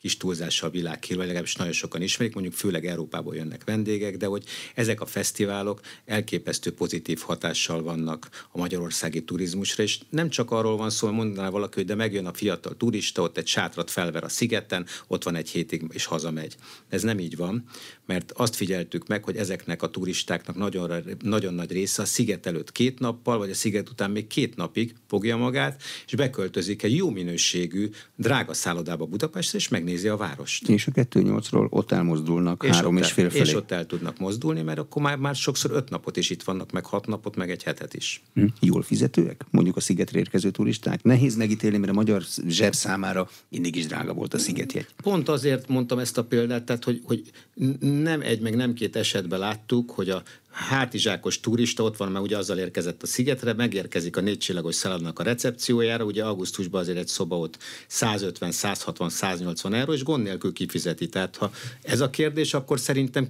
kis túlzással világhírű, legalábbis nagyon sokan ismerik, mondjuk főleg Európából jönnek vendégek, de hogy ezek a fesztiválok elképesztő pozitív hatással vannak a magyarországi turizmusra, és nem csak arról van szó, hogy mondaná valaki, hogy de megjön a fiatal turista, ott egy sátrat felver a szigeten, ott van egy hétig, és hazamegy. Ez nem így van, mert azt figyeltük meg, hogy ezeknek a turistáknak nagyon, nagyon nagy része a sziget előtt két nappal, vagy a sziget után még két napig fogja magát, és beköltözik egy jó minőségű, drága szállodába Budapestre, és megnézi a várost. És a 2-8-ról ott elmozdulnak és három ott és fél felé. És ott el tudnak mozdulni, mert akkor már, már sokszor öt napot is itt vannak, meg hat napot, meg egy hetet is. Hm. Jól fizetőek? Mondjuk a szigetre érkező turisták? Nehéz megítélni, mert a magyar zseb számára mindig is drága volt a szigetjegy. Pont azért mondtam ezt a példát, tehát hogy, hogy nem egy, meg nem két esetben láttuk, hogy a hátizsákos turista ott van, mert ugye azzal érkezett a szigetre, megérkezik a négycsillagos szállodának a recepciójára, ugye augusztusban azért egy szoba ott 150, 160, 180 euró, és gond nélkül kifizeti. Tehát ha ez a kérdés, akkor szerintem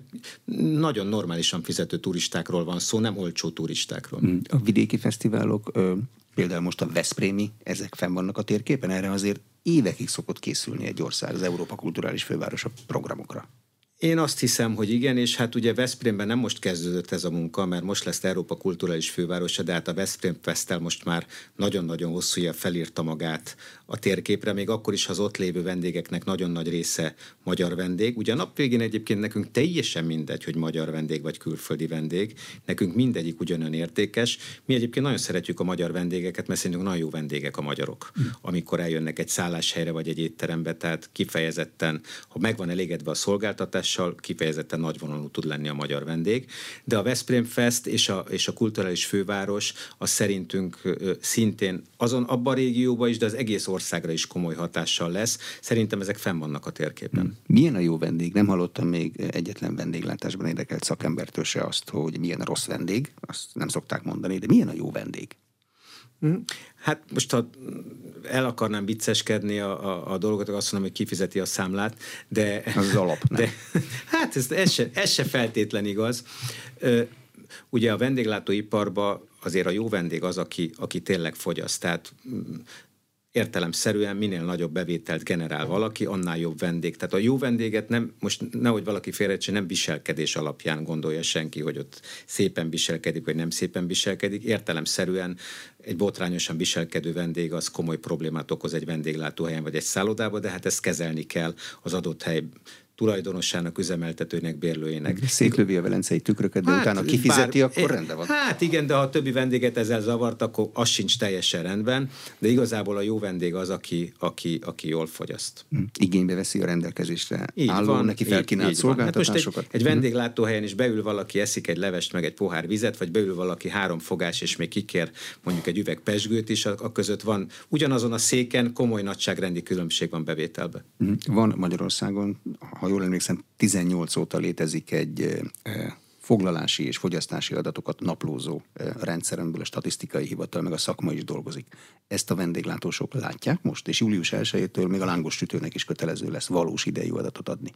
nagyon normálisan fizető turistákról van szó, nem olcsó turistákról. Hmm. A vidéki fesztiválok, például most a Veszprémi, ezek fenn vannak a térképen, erre azért évekig szokott készülni egy ország az Európa Kulturális Fővárosa programokra. Én azt hiszem, hogy igen, és hát ugye Veszprémben nem most kezdődött ez a munka, mert most lesz Európa kulturális fővárosa, de hát a Veszprém Fesztel most már nagyon-nagyon hosszú felírta magát a térképre, még akkor is, ha az ott lévő vendégeknek nagyon nagy része magyar vendég. Ugye a nap végén egyébként nekünk teljesen mindegy, hogy magyar vendég vagy külföldi vendég, nekünk mindegyik ugyanolyan értékes. Mi egyébként nagyon szeretjük a magyar vendégeket, mert szerintünk nagyon jó vendégek a magyarok, mm. amikor eljönnek egy szálláshelyre vagy egy étterembe, tehát kifejezetten, ha megvan elégedve a szolgáltatás, hatással kifejezetten nagyvonalú tud lenni a magyar vendég. De a Veszprém Fest és a, és a kulturális főváros az szerintünk szintén azon abban a régióban is, de az egész országra is komoly hatással lesz. Szerintem ezek fenn vannak a térképen. Hmm. Milyen a jó vendég? Nem hallottam még egyetlen vendéglátásban érdekelt szakembertől se azt, hogy milyen a rossz vendég. Azt nem szokták mondani, de milyen a jó vendég? Hm? Hát most ha el akarnám vicceskedni a, a, a dolgot, azt mondom, hogy kifizeti a számlát, de... Az, az alap, nem? De, hát ez, ez, se, ez se feltétlen igaz. Ugye a vendéglátóiparban azért a jó vendég az, aki, aki tényleg fogyaszt. Tehát mm, értelemszerűen minél nagyobb bevételt generál valaki, annál jobb vendég. Tehát a jó vendéget nem, most nehogy valaki félrejtse, nem viselkedés alapján gondolja senki, hogy ott szépen viselkedik, vagy nem szépen viselkedik. Értelemszerűen egy botrányosan viselkedő vendég az komoly problémát okoz egy vendéglátóhelyen vagy egy szállodában, de hát ezt kezelni kell az adott hely tulajdonosának, üzemeltetőnek, bérlőjének. Szétlövi a velencei tükröket, de hát, utána kifizeti, bár, akkor rendben van. Hát igen, de ha a többi vendéget ezzel zavart, akkor az sincs teljesen rendben, de igazából a jó vendég az, aki, aki, aki jól fogyaszt. Hm. Igénybe veszi a rendelkezésre így álló, van, neki felkínált szolgáltatásokat. Hát most egy, egy hm. vendéglátóhelyen is beül valaki, eszik egy levest, meg egy pohár vizet, vagy beül valaki három fogás, és még kikér mondjuk egy üveg pesgőt is, a, a között van ugyanazon a széken komoly nagyságrendi különbség van bevételbe. Hm. Van Magyarországon, ha jól emlékszem, 18 óta létezik egy foglalási és fogyasztási adatokat naplózó rendszer, amiből a statisztikai hivatal meg a szakma is dolgozik. Ezt a vendéglátósok látják most, és július 1-től még a lángos sütőnek is kötelező lesz valós idejű adatot adni.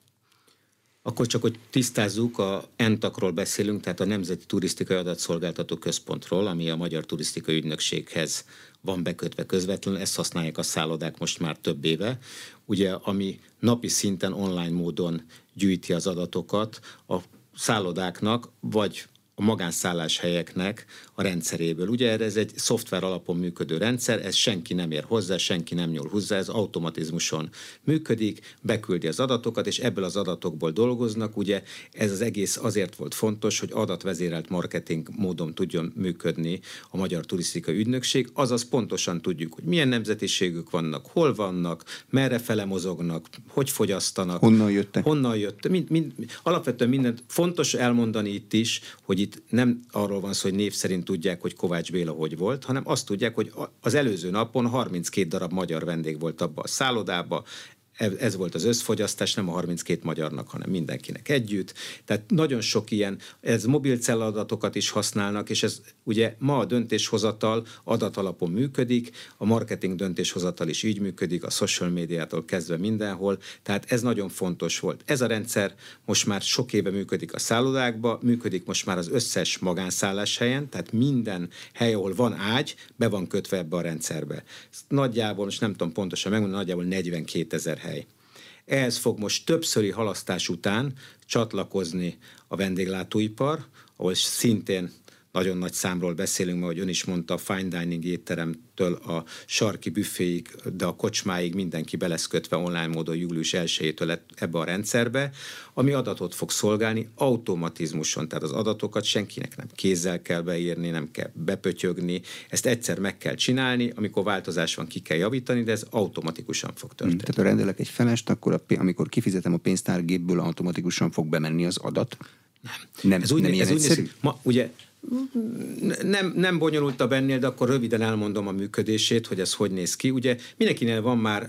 Akkor csak, hogy tisztázzuk, a ENTAK-ról beszélünk, tehát a Nemzeti Turisztikai Adatszolgáltató Központról, ami a Magyar Turisztikai Ügynökséghez van bekötve közvetlenül, ezt használják a szállodák most már több éve, ugye, ami napi szinten online módon gyűjti az adatokat a szállodáknak, vagy a magánszálláshelyeknek a rendszeréből. Ugye ez egy szoftver alapon működő rendszer, ez senki nem ér hozzá, senki nem nyúl hozzá, ez automatizmuson működik, beküldi az adatokat, és ebből az adatokból dolgoznak. Ugye ez az egész azért volt fontos, hogy adatvezérelt marketing módon tudjon működni a Magyar Turisztikai Ügynökség, azaz pontosan tudjuk, hogy milyen nemzetiségük vannak, hol vannak, merre fele mozognak, hogy fogyasztanak, honnan jöttek. Honnan jött, mind, mind, alapvetően mindent fontos elmondani itt is, hogy itt nem arról van szó, hogy név szerint tudják, hogy Kovács Béla hogy volt, hanem azt tudják, hogy az előző napon 32 darab magyar vendég volt abba a szállodába, ez volt az összfogyasztás, nem a 32 magyarnak, hanem mindenkinek együtt. Tehát nagyon sok ilyen, ez mobil adatokat is használnak, és ez ugye ma a döntéshozatal adatalapon működik, a marketing döntéshozatal is így működik, a social médiától kezdve mindenhol, tehát ez nagyon fontos volt. Ez a rendszer most már sok éve működik a szállodákba, működik most már az összes magánszállás helyen, tehát minden hely, ahol van ágy, be van kötve ebbe a rendszerbe. Nagyjából, most nem tudom pontosan megmondani, nagyjából 42 ezer hely. Ehhez fog most többszöri halasztás után csatlakozni a vendéglátóipar, ahol szintén nagyon nagy számról beszélünk, mert ahogy ön is mondta, a fine dining étteremtől a sarki büféig, de a kocsmáig mindenki be lesz kötve online módon július 1-től ebbe a rendszerbe, ami adatot fog szolgálni automatizmuson, tehát az adatokat senkinek nem kézzel kell beírni, nem kell bepötyögni, ezt egyszer meg kell csinálni, amikor változás van, ki kell javítani, de ez automatikusan fog történni. Tehát ha rendelek egy felest, akkor a, amikor kifizetem a pénztárgépből, automatikusan fog bemenni az adat? Nem. Nem, ez úgy, nem ez úgy néz, ma, ugye nem, nem bonyolultabb ennél, de akkor röviden elmondom a működését, hogy ez hogy néz ki. Ugye mindenkinél van már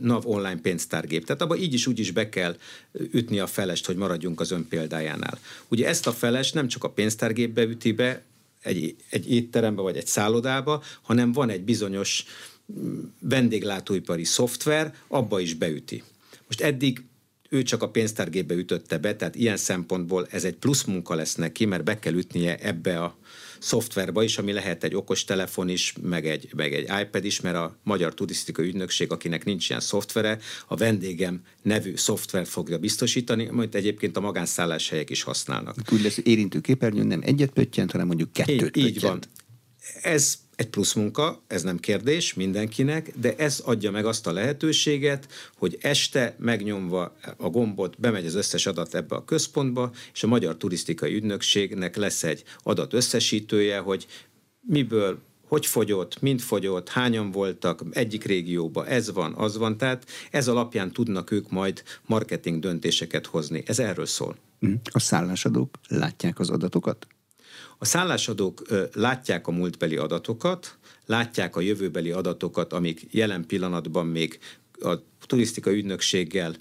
NAV online pénztárgép, tehát abban így is úgy is be kell ütni a felest, hogy maradjunk az ön példájánál. Ugye ezt a felest nem csak a pénztárgépbe üti be, egy, egy étterembe vagy egy szállodába, hanem van egy bizonyos mm, vendéglátóipari szoftver, abba is beüti. Most eddig ő csak a pénztárgépbe ütötte be, tehát ilyen szempontból ez egy plusz munka lesz neki, mert be kell ütnie ebbe a szoftverbe is, ami lehet egy okos telefon is, meg egy, meg egy iPad is, mert a Magyar Turisztikai Ügynökség, akinek nincs ilyen szoftvere, a vendégem nevű szoftver fogja biztosítani, amit egyébként a magánszálláshelyek is használnak. Úgy lesz érintő képernyőn nem egyet pöttyent, hanem mondjuk kettőt így, így van. Ez egy plusz munka, ez nem kérdés mindenkinek, de ez adja meg azt a lehetőséget, hogy este megnyomva a gombot bemegy az összes adat ebbe a központba, és a Magyar Turisztikai Ügynökségnek lesz egy adat összesítője, hogy miből hogy fogyott, mind fogyott, hányan voltak, egyik régióban ez van, az van, tehát ez alapján tudnak ők majd marketing döntéseket hozni. Ez erről szól. Hm. A szállásadók látják az adatokat? A szállásadók látják a múltbeli adatokat, látják a jövőbeli adatokat, amik jelen pillanatban még a turisztikai ügynökséggel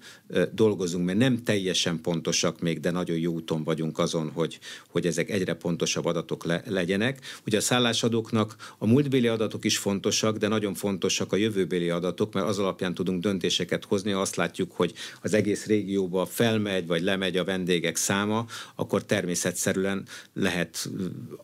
dolgozunk, mert nem teljesen pontosak még, de nagyon jó úton vagyunk azon, hogy, hogy ezek egyre pontosabb adatok le, legyenek. Ugye a szállásadóknak a múltbéli adatok is fontosak, de nagyon fontosak a jövőbéli adatok, mert az alapján tudunk döntéseket hozni, azt látjuk, hogy az egész régióba felmegy vagy lemegy a vendégek száma, akkor természetszerűen lehet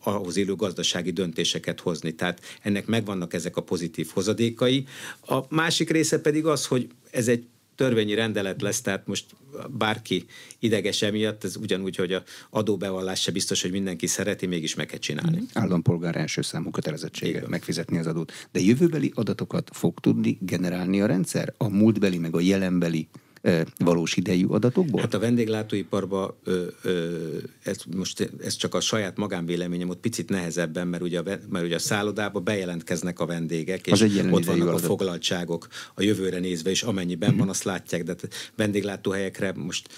ahhoz élő gazdasági döntéseket hozni. Tehát ennek megvannak ezek a pozitív hozadékai. A másik része pedig az, hogy ez egy törvényi rendelet lesz, tehát most bárki ideges emiatt, ez ugyanúgy, hogy a adóbevallás se biztos, hogy mindenki szereti, mégis meg kell csinálni. Állampolgár első számú kötelezettsége Igen. megfizetni az adót. De jövőbeli adatokat fog tudni generálni a rendszer? A múltbeli meg a jelenbeli valós idejű adatokból? Hát a vendéglátóiparban ez, most ez csak a saját magánvéleményem, ott picit nehezebben, mert ugye a, mert ugye a szállodában bejelentkeznek a vendégek, és ott vannak adat. a foglaltságok a jövőre nézve, és amennyiben uh-huh. van, azt látják, de vendéglátóhelyekre most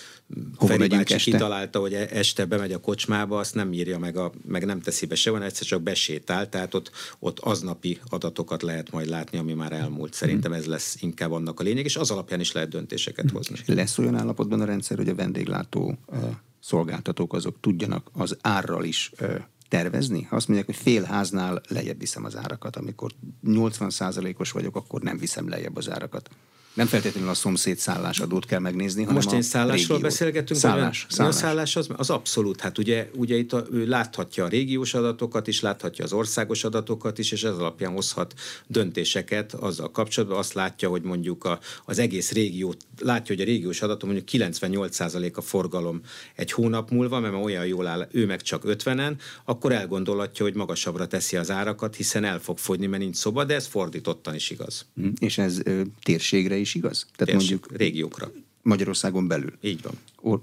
Hova Feri bácsi este? kitalálta, hogy e- este bemegy a kocsmába, azt nem írja meg, a, meg nem teszi be se van, egyszer csak besétál, tehát ott, ott aznapi adatokat lehet majd látni, ami már elmúlt. Szerintem ez lesz inkább annak a lényeg, és az alapján is lehet döntéseket hozni. Lesz olyan állapotban a rendszer, hogy a vendéglátó szolgáltatók azok tudjanak az árral is tervezni? Ha azt mondják, hogy fél háznál lejjebb viszem az árakat, amikor 80%-os vagyok, akkor nem viszem lejjebb az árakat. Nem feltétlenül a szomszéd szállásadót kell megnézni, hanem Most én szállásról régiót. beszélgetünk. Szállás, szállás. A szállás az, az abszolút. Hát ugye, ugye itt a, ő láthatja a régiós adatokat is, láthatja az országos adatokat is, és ez alapján hozhat döntéseket azzal kapcsolatban. Azt látja, hogy mondjuk a, az egész régió, látja, hogy a régiós adatok mondjuk 98% a forgalom egy hónap múlva, mert olyan jól áll, ő meg csak 50-en, akkor elgondolhatja, hogy magasabbra teszi az árakat, hiszen el fog fogyni, mert nincs szoba, de ez fordítottan is igaz. Hm, és ez ö, térségre is igaz? Tehát Térs, mondjuk régiókra. Magyarországon belül. Így van. Or,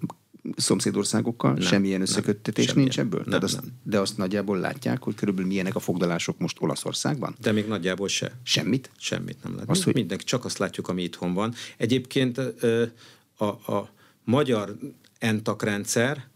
szomszédországokkal nem, semmilyen összeköttetés nem, nincs ebből? Nem, Tehát azt, nem. De azt nagyjából látják, hogy körülbelül milyenek a foglalások most Olaszországban? De még nagyjából se. Semmit? Semmit nem látjuk. Azt, hogy... Mindenki csak azt látjuk, ami itthon van. Egyébként a, a magyar entak rendszer,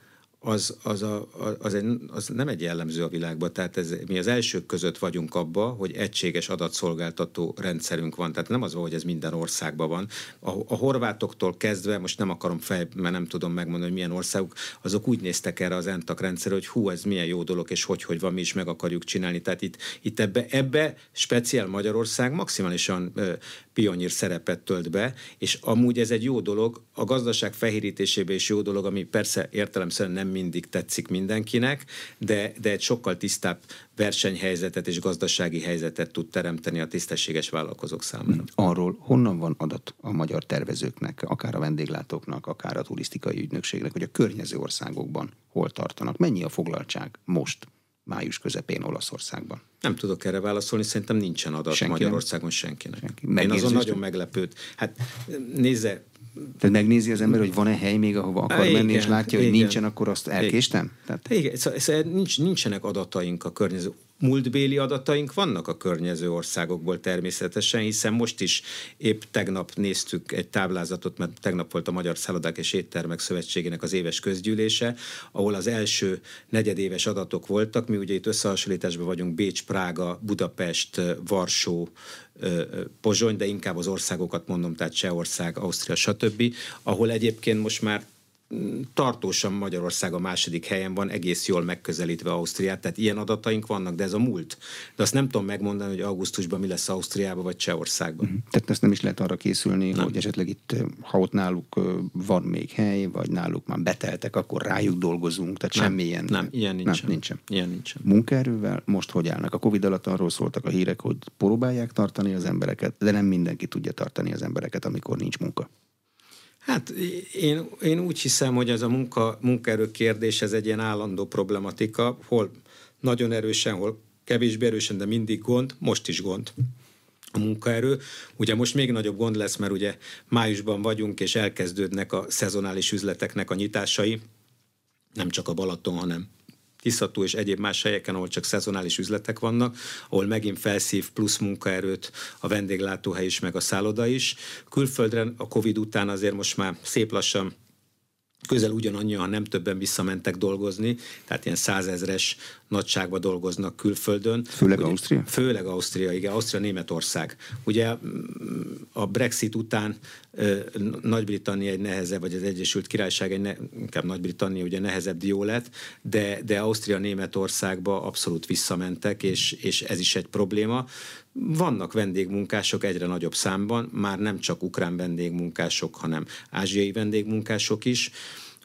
az, az, a, az, egy, az nem egy jellemző a világban, tehát ez, mi az elsők között vagyunk abba, hogy egységes adatszolgáltató rendszerünk van, tehát nem az hogy ez minden országban van. A, a horvátoktól kezdve, most nem akarom fel, mert nem tudom megmondani, hogy milyen országok, azok úgy néztek erre az ENTAK rendszerre, hogy hú, ez milyen jó dolog, és hogy, hogy van, mi is meg akarjuk csinálni. Tehát itt, itt ebbe, ebbe speciál Magyarország maximálisan ö, pionír szerepet tölt be, és amúgy ez egy jó dolog, a gazdaság fehérítésébe is jó dolog, ami persze értelemszerűen nem mindig tetszik mindenkinek, de, de egy sokkal tisztább versenyhelyzetet és gazdasági helyzetet tud teremteni a tisztességes vállalkozók számára. Arról honnan van adat a magyar tervezőknek, akár a vendéglátóknak, akár a turisztikai ügynökségnek, hogy a környező országokban hol tartanak? Mennyi a foglaltság most? május közepén Olaszországban? Nem tudok erre válaszolni, szerintem nincsen adat Senki Magyarországon senkinek. Senki. Én azon nagyon meglepőd. Hát nézze, tehát megnézi az ember, hogy van-e hely még, ahova akar igen, menni, és látja, hogy igen. nincsen, akkor azt elkéstem? Tehát... Igen, szóval, szóval nincs, nincsenek adataink a környező múltbéli adataink vannak a környező országokból természetesen, hiszen most is épp tegnap néztük egy táblázatot, mert tegnap volt a Magyar Szállodák és Éttermek Szövetségének az éves közgyűlése, ahol az első negyedéves adatok voltak. Mi ugye itt összehasonlításban vagyunk Bécs, Prága, Budapest, Varsó, Pozsony, de inkább az országokat mondom, tehát Csehország, Ausztria, stb., ahol egyébként most már tartósan Magyarország a második helyen van, egész jól megközelítve Ausztriát, tehát ilyen adataink vannak, de ez a múlt. De azt nem tudom megmondani, hogy augusztusban mi lesz Ausztriában vagy Csehországban. Uh-huh. Tehát ezt nem is lehet arra készülni, nem. hogy esetleg itt, ha ott náluk van még hely, vagy náluk már beteltek, akkor rájuk dolgozunk, tehát nem, semmilyen. Nem, ilyen nincsen. Nem, nincsen. Ilyen nincsen. Munkaerővel most hogy állnak? A Covid alatt arról szóltak a hírek, hogy próbálják tartani az embereket, de nem mindenki tudja tartani az embereket, amikor nincs munka. Hát én, én úgy hiszem, hogy ez a munka, munkaerő kérdés, ez egy ilyen állandó problematika, hol nagyon erősen, hol kevésbé erősen, de mindig gond, most is gond a munkaerő. Ugye most még nagyobb gond lesz, mert ugye májusban vagyunk, és elkezdődnek a szezonális üzleteknek a nyitásai, nem csak a Balaton, hanem Tiszató és egyéb más helyeken, ahol csak szezonális üzletek vannak, ahol megint felszív plusz munkaerőt a vendéglátóhely is, meg a szálloda is. Külföldre a Covid után azért most már szép lassan közel ugyanannyi, ha nem többen visszamentek dolgozni, tehát ilyen százezres nagyságba dolgoznak külföldön. Főleg Ugye, Ausztria? Főleg Ausztria, igen, Ausztria, Németország. Ugye a Brexit után Nagy-Britannia egy nehezebb, vagy az Egyesült Királyság egy ne, inkább Nagy-Britannia ugye nehezebb dió lett, de, de Ausztria, Németországba abszolút visszamentek, és, és ez is egy probléma. Vannak vendégmunkások egyre nagyobb számban, már nem csak ukrán vendégmunkások, hanem ázsiai vendégmunkások is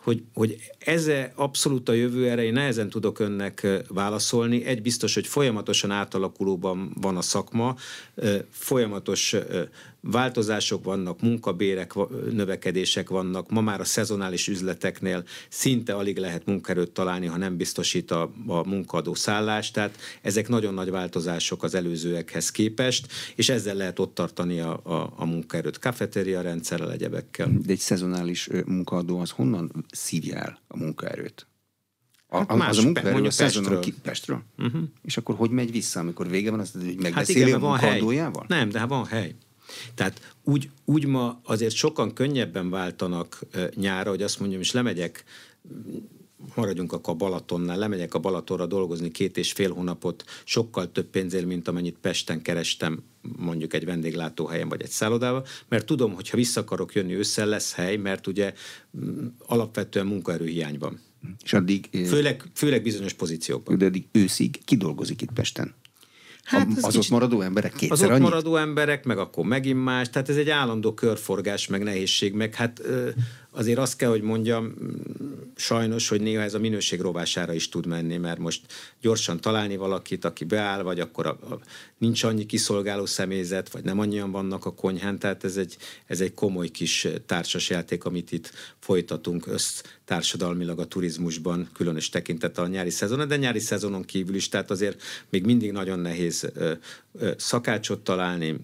hogy, hogy ez abszolút a jövő, erre én nehezen tudok önnek válaszolni. Egy biztos, hogy folyamatosan átalakulóban van a szakma, folyamatos változások vannak, munkabérek, növekedések vannak, ma már a szezonális üzleteknél szinte alig lehet munkerőt találni, ha nem biztosít a, a munkadó szállást, tehát ezek nagyon nagy változások az előzőekhez képest, és ezzel lehet ott tartani a, a, a munkaerőt kafetéria rendszerrel, egyebekkel. De egy szezonális munkadó az honnan szívja el a munkaerőt? A, hát más, az a munkaerő a szezonon ki, Pestről? Uh-huh. És akkor hogy megy vissza, amikor vége van, azt hogy megbeszéli hát igen, a munkadójával? Nem, de hát van hely. Tehát úgy, úgy ma azért sokan könnyebben váltanak nyára, hogy azt mondjam, és lemegyek maradjunk akkor a Balatonnál, lemegyek a Balatonra dolgozni két és fél hónapot, sokkal több pénzért, mint amennyit Pesten kerestem mondjuk egy vendéglátóhelyen vagy egy szállodában, mert tudom, hogy ha vissza akarok jönni ősszel, lesz hely, mert ugye mm, alapvetően munkaerőhiány van. És addig... Főleg, főleg bizonyos pozíciókban. De addig őszig kidolgozik itt Pesten? Hát az kicsit, ott maradó emberek kétszer Az ott annyit? maradó emberek, meg akkor megint más, tehát ez egy állandó körforgás, meg nehézség, meg hát azért azt kell, hogy mondjam, sajnos, hogy néha ez a minőség rovására is tud menni, mert most gyorsan találni valakit, aki beáll, vagy akkor a, a, nincs annyi kiszolgáló személyzet, vagy nem annyian vannak a konyhán, tehát ez egy, ez egy komoly kis társasjáték, amit itt folytatunk össztársadalmilag a turizmusban, különös tekintettel a nyári szezon, de nyári szezonon kívül is, tehát azért még mindig nagyon nehéz ö, ö, szakácsot találni,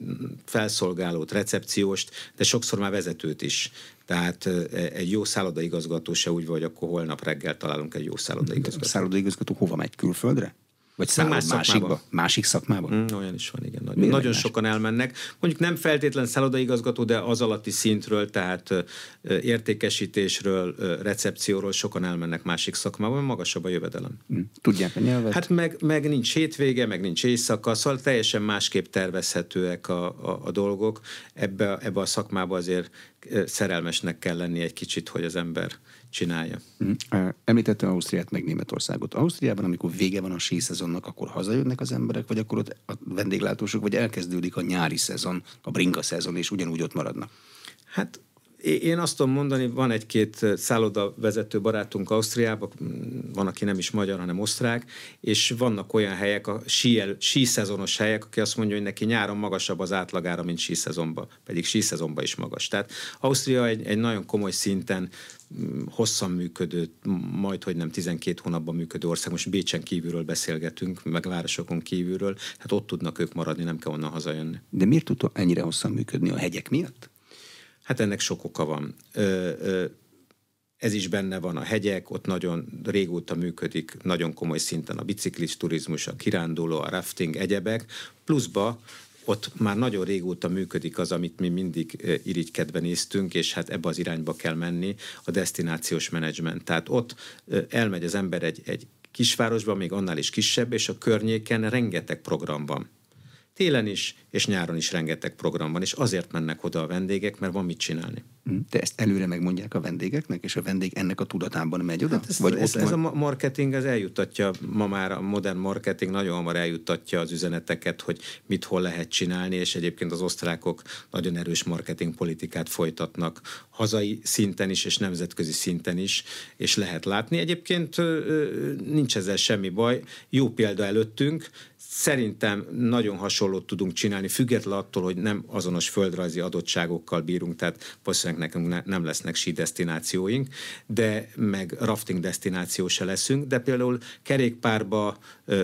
felszolgálót, recepcióst, de sokszor már vezetőt is. Tehát egy jó szállodaigazgató se úgy vagy, akkor holnap reggel találunk egy jó szállodaigazgatót. Szállodaigazgató hova megy? Külföldre? Vagy szállod más másikba? Másik szakmában? Mm, olyan is van, igen. Nagyon, nagyon sokan elmennek. Mondjuk nem feltétlen szállodaigazgató, de az alatti szintről, tehát értékesítésről, recepcióról sokan elmennek másik szakmába, mert magasabb a jövedelem. Mm. Tudják a nyelvet? Hát meg, meg nincs hétvége, meg nincs éjszaka, szóval teljesen másképp tervezhetőek a, a, a dolgok. Ebbe, ebbe a szakmába azért szerelmesnek kell lenni egy kicsit, hogy az ember csinálja. Mm. Említette Ausztriát meg Németországot. Ausztriában, amikor vége van a sí szezonnak, akkor hazajönnek az emberek, vagy akkor ott a vendéglátósok, vagy elkezdődik a nyári szezon, a bringa szezon, és ugyanúgy ott maradnak? Hát én azt tudom mondani, van egy-két szálloda vezető barátunk Ausztriában, van, aki nem is magyar, hanem osztrák, és vannak olyan helyek, a sí, sí szezonos helyek, aki azt mondja, hogy neki nyáron magasabb az átlagára, mint sí szezonban, pedig sí szezonban is magas. Tehát Ausztria egy, egy nagyon komoly szinten hosszan működő, majd hogy nem 12 hónapban működő ország, most Bécsen kívülről beszélgetünk, meg városokon kívülről, hát ott tudnak ők maradni, nem kell onnan hazajönni. De miért tud ennyire hosszan működni a hegyek miatt? Hát ennek sok oka van. Ö, ö, ez is benne van a hegyek, ott nagyon régóta működik, nagyon komoly szinten a biciklis turizmus, a kiránduló, a rafting, egyebek, pluszba ott már nagyon régóta működik az, amit mi mindig irigykedve néztünk, és hát ebbe az irányba kell menni, a destinációs menedzsment. Tehát ott elmegy az ember egy, egy kisvárosba, még annál is kisebb, és a környéken rengeteg program van. Télen is, és nyáron is rengeteg program van, és azért mennek oda a vendégek, mert van mit csinálni. Hm, de ezt előre megmondják a vendégeknek, és a vendég ennek a tudatában megy oda? Hát ez, Vagy ez, ez a marketing, ez eljuttatja, ma már a modern marketing nagyon hamar eljuttatja az üzeneteket, hogy mit hol lehet csinálni, és egyébként az osztrákok nagyon erős marketing politikát folytatnak hazai szinten is, és nemzetközi szinten is, és lehet látni. Egyébként nincs ezzel semmi baj. Jó példa előttünk, Szerintem nagyon hasonlót tudunk csinálni, független attól, hogy nem azonos földrajzi adottságokkal bírunk, tehát valószínűleg nekünk ne, nem lesznek sí destinációink, de meg rafting destináció se leszünk, de például kerékpárba,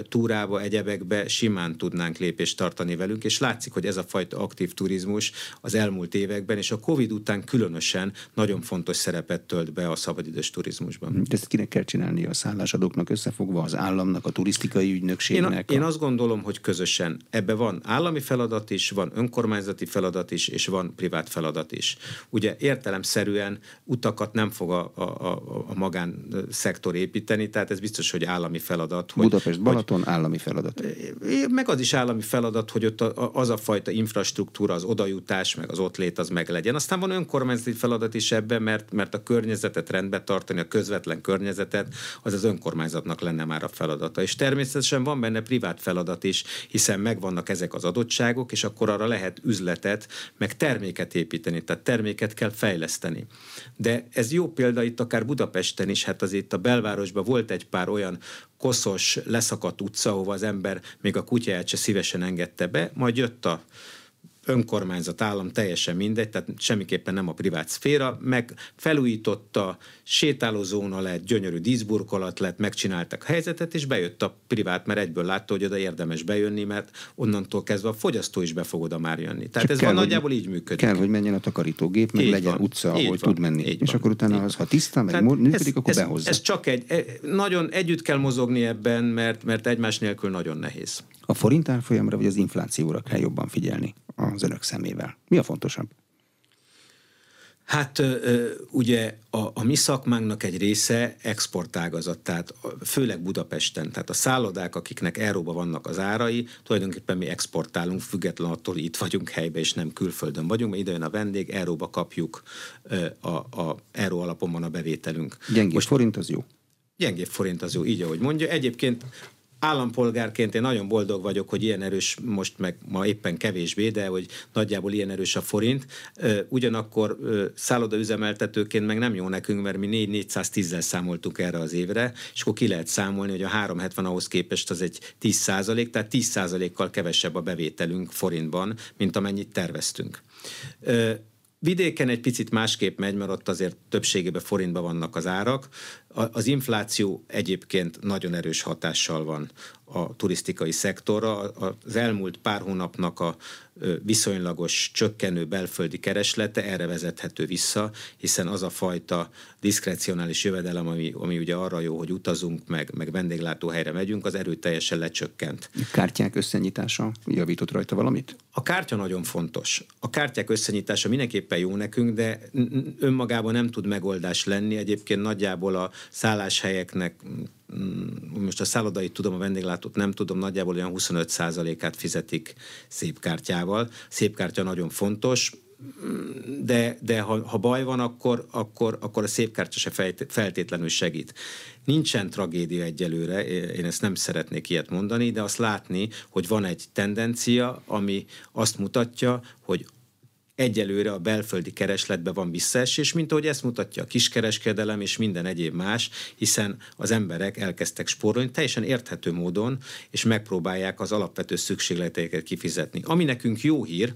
túrába, egyebekbe simán tudnánk lépést tartani velünk, és látszik, hogy ez a fajta aktív turizmus az elmúlt években, és a Covid után különösen nagyon fontos szerepet tölt be a szabadidős turizmusban. Ezt kinek kell csinálni a szállásadóknak összefogva, az államnak, a turisztikai ügynökségnek? Én, a, én azt gondolom, gondolom, hogy közösen. Ebbe van állami feladat is, van önkormányzati feladat is, és van privát feladat is. Ugye értelemszerűen utakat nem fog a, a, a, a magánszektor építeni, tehát ez biztos, hogy állami feladat. Hogy, Budapest, Balaton hogy, állami feladat. Meg az is állami feladat, hogy ott az a fajta infrastruktúra, az odajutás, meg az ott lét az meg legyen. Aztán van önkormányzati feladat is ebben, mert, mert a környezetet rendbe tartani, a közvetlen környezetet, az az önkormányzatnak lenne már a feladata. És természetesen van benne privát feladat is, hiszen megvannak ezek az adottságok, és akkor arra lehet üzletet, meg terméket építeni, tehát terméket kell fejleszteni. De ez jó példa itt akár Budapesten is, hát azért a belvárosban volt egy pár olyan koszos, leszakadt utca, ahova az ember még a kutyáját se szívesen engedte be, majd jött a önkormányzat, állam, teljesen mindegy, tehát semmiképpen nem a privát szféra, meg felújította, sétálózóna lett, gyönyörű díszburkolat lett, megcsináltak a helyzetet, és bejött a privát, mert egyből látta, hogy oda érdemes bejönni, mert onnantól kezdve a fogyasztó is be fog oda már jönni. Tehát Csak ez kell, van nagyjából így működik. Kell, hogy menjen a takarítógép, meg így legyen van, utca, ahol van, tud menni. És van, akkor utána, az, ha tiszta, meg működik, akkor ez, behozza. Ez csak egy, e, nagyon együtt kell mozogni ebben, mert, mert egymás nélkül nagyon nehéz. A forint árfolyamra vagy az inflációra kell jobban figyelni az önök szemével? Mi a fontosabb? Hát ugye a, a mi szakmánknak egy része exportágazat, tehát főleg Budapesten, tehát a szállodák, akiknek euróba vannak az árai, tulajdonképpen mi exportálunk, független attól, hogy itt vagyunk helyben, és nem külföldön vagyunk, mert ide jön a vendég, euróba kapjuk, a, a euró alapon van a bevételünk. Gyengébb Most, forint az jó. Gyengébb forint az jó, így ahogy mondja. Egyébként állampolgárként én nagyon boldog vagyok, hogy ilyen erős, most meg ma éppen kevésbé, de hogy nagyjából ilyen erős a forint. Ugyanakkor szállodaüzemeltetőként meg nem jó nekünk, mert mi 4-410-zel számoltuk erre az évre, és akkor ki lehet számolni, hogy a 370 ahhoz képest az egy 10 százalék, tehát 10 százalékkal kevesebb a bevételünk forintban, mint amennyit terveztünk. Vidéken egy picit másképp megy, mert ott azért többségében forintban vannak az árak. Az infláció egyébként nagyon erős hatással van a turisztikai szektorra. Az elmúlt pár hónapnak a viszonylagos csökkenő belföldi kereslete erre vezethető vissza, hiszen az a fajta diszkrecionális jövedelem, ami, ami ugye arra jó, hogy utazunk, meg, meg vendéglátóhelyre megyünk, az erőteljesen lecsökkent. A kártyák összenyitása javított rajta valamit? A kártya nagyon fontos. A kártyák összenyitása mindenképpen jó nekünk, de önmagában nem tud megoldás lenni. Egyébként nagyjából a szálláshelyeknek most a szállodait tudom, a vendéglátót nem tudom, nagyjából olyan 25%-át fizetik szép kártyával. Szép kártya nagyon fontos, de, de ha, ha baj van, akkor, akkor, akkor a szép kártya se feltétlenül segít. Nincsen tragédia egyelőre, én ezt nem szeretnék ilyet mondani, de azt látni, hogy van egy tendencia, ami azt mutatja, hogy egyelőre a belföldi keresletben van visszaesés, mint ahogy ezt mutatja a kiskereskedelem és minden egyéb más, hiszen az emberek elkezdtek spórolni teljesen érthető módon, és megpróbálják az alapvető szükségleteiket kifizetni. Ami nekünk jó hír,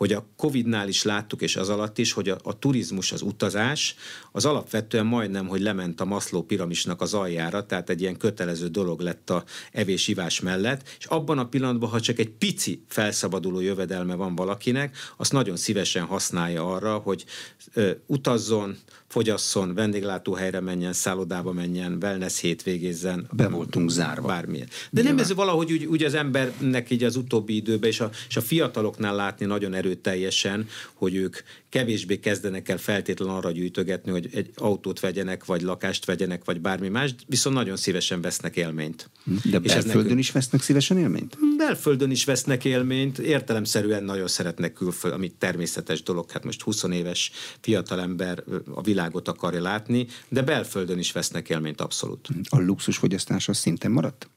hogy a Covid-nál is láttuk, és az alatt is, hogy a, a turizmus, az utazás, az alapvetően majdnem, hogy lement a Maszló piramisnak az aljára, tehát egy ilyen kötelező dolog lett a evés-ivás mellett, és abban a pillanatban, ha csak egy pici felszabaduló jövedelme van valakinek, azt nagyon szívesen használja arra, hogy ö, utazzon, fogyasszon, vendéglátóhelyre menjen, szállodába menjen, wellness hétvégézzen. Be voltunk zárva. Bármilyen. De Nyilván. nem ez valahogy úgy, úgy az embernek így az utóbbi időben, és a, és a fiataloknál látni nagyon erőteljesen, hogy ők kevésbé kezdenek el feltétlenül arra gyűjtögetni, hogy egy autót vegyenek, vagy lakást vegyenek, vagy bármi más, viszont nagyon szívesen vesznek élményt. De és belföldön nekünk... is vesznek szívesen élményt? Belföldön is vesznek élményt, értelemszerűen nagyon szeretnek külföld, ami természetes dolog, hát most 20 éves fiatalember a világot akarja látni, de belföldön is vesznek élményt abszolút. A luxusfogyasztás az szinten maradt?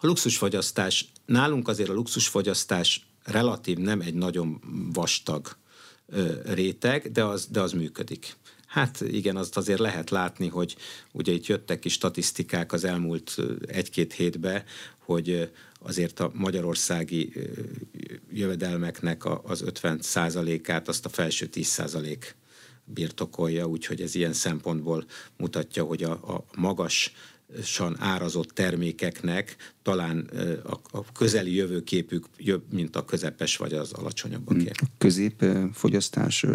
A luxusfogyasztás, nálunk azért a luxusfogyasztás relatív nem egy nagyon vastag réteg, de az, de az működik. Hát igen, azt azért lehet látni, hogy ugye itt jöttek is statisztikák az elmúlt egy-két hétbe, hogy azért a magyarországi jövedelmeknek az 50 át azt a felső 10 százalék birtokolja, úgyhogy ez ilyen szempontból mutatja, hogy a, a magas árazott termékeknek talán a közeli jövőképük jobb, mint a közepes vagy az alacsonyabbaké. Hmm. A középfogyasztás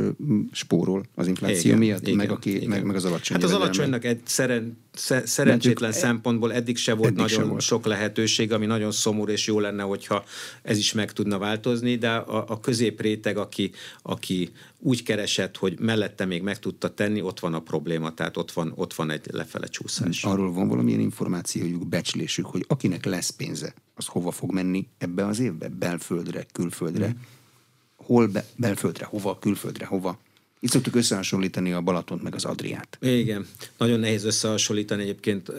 spórol az infláció igen, miatt, igen, meg, aki, igen. Meg, meg az alacsony. Hát az alacsonynak egy szeren, szerencsétlen szempontból eddig se volt nagyon volt. sok lehetőség, ami nagyon szomorú, és jó lenne, hogyha ez is meg tudna változni, de a, a középréteg, aki, aki úgy keresett, hogy mellette még meg tudta tenni, ott van a probléma, tehát ott van, ott van egy lefele csúszás. Arról van valamilyen információjuk, becslésük, hogy akinek lesz pénze, az hova fog menni ebbe az évbe? Belföldre, külföldre? Mm. Hol be, belföldre, hova, külföldre, hova? Itt szoktuk összehasonlítani a Balatont meg az Adriát. Igen, nagyon nehéz összehasonlítani egyébként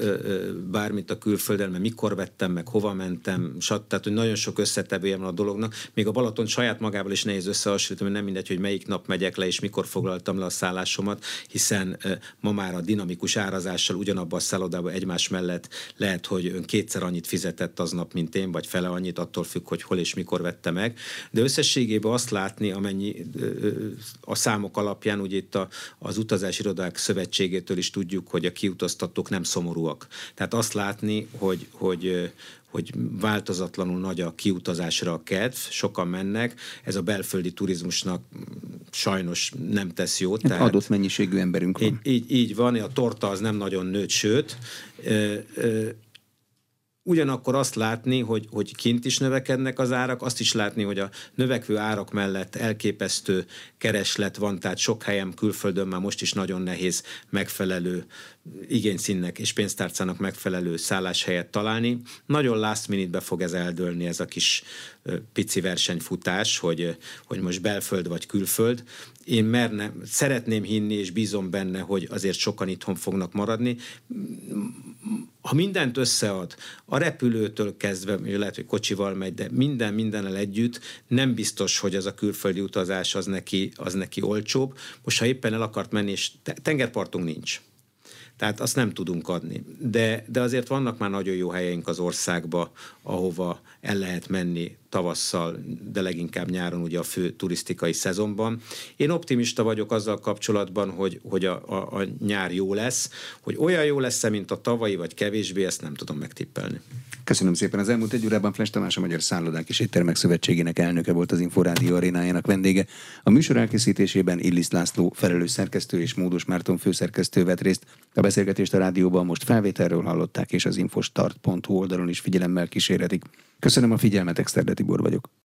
bármit a külföldön, mert mikor vettem meg, hova mentem, sat, tehát hogy nagyon sok összetevője van a dolognak. Még a Balaton saját magával is nehéz összehasonlítani, mert nem mindegy, hogy melyik nap megyek le, és mikor foglaltam le a szállásomat, hiszen ma már a dinamikus árazással ugyanabban a szállodába egymás mellett lehet, hogy ön kétszer annyit fizetett aznap, mint én, vagy fele annyit, attól függ, hogy hol és mikor vette meg. De összességében azt látni, amennyi a számok alap alapján ugye itt a, az utazási irodák szövetségétől is tudjuk, hogy a kiutaztatók nem szomorúak. Tehát azt látni, hogy, hogy, hogy változatlanul nagy a kiutazásra a kedv, sokan mennek, ez a belföldi turizmusnak sajnos nem tesz jót. Hát tehát adott mennyiségű emberünk van. Így, így, így van, a torta az nem nagyon nőtt, sőt, Ugyanakkor azt látni, hogy, hogy kint is növekednek az árak, azt is látni, hogy a növekvő árak mellett elképesztő kereslet van, tehát sok helyen külföldön már most is nagyon nehéz megfelelő igényszínnek és pénztárcának megfelelő szálláshelyet találni. Nagyon last minute-be fog ez eldőlni, ez a kis pici versenyfutás, hogy, hogy most belföld vagy külföld. Én merne, szeretném hinni, és bízom benne, hogy azért sokan itthon fognak maradni. Ha mindent összead, a repülőtől kezdve, lehet, hogy kocsival megy, de minden mindennel együtt, nem biztos, hogy ez a külföldi utazás az neki, az neki olcsóbb. Most, ha éppen el akart menni, és tengerpartunk nincs tehát azt nem tudunk adni. De, de azért vannak már nagyon jó helyeink az országba, ahova el lehet menni tavasszal, de leginkább nyáron ugye a fő turisztikai szezonban. Én optimista vagyok azzal kapcsolatban, hogy, hogy a, a, a nyár jó lesz, hogy olyan jó lesz mint a tavalyi, vagy kevésbé, ezt nem tudom megtippelni. Köszönöm szépen. Az elmúlt egy órában Fles Tamás, a Magyar Szállodák és Éttermek Szövetségének elnöke volt az Inforádió arénájának vendége. A műsor elkészítésében Illis László, felelős szerkesztő és Módos Márton főszerkesztő vett részt. A beszélgetést a rádióban most felvételről hallották, és az infostart.hu oldalon is figyelemmel kísérhetik. Köszönöm a figyelmet, Exterde Tibor vagyok.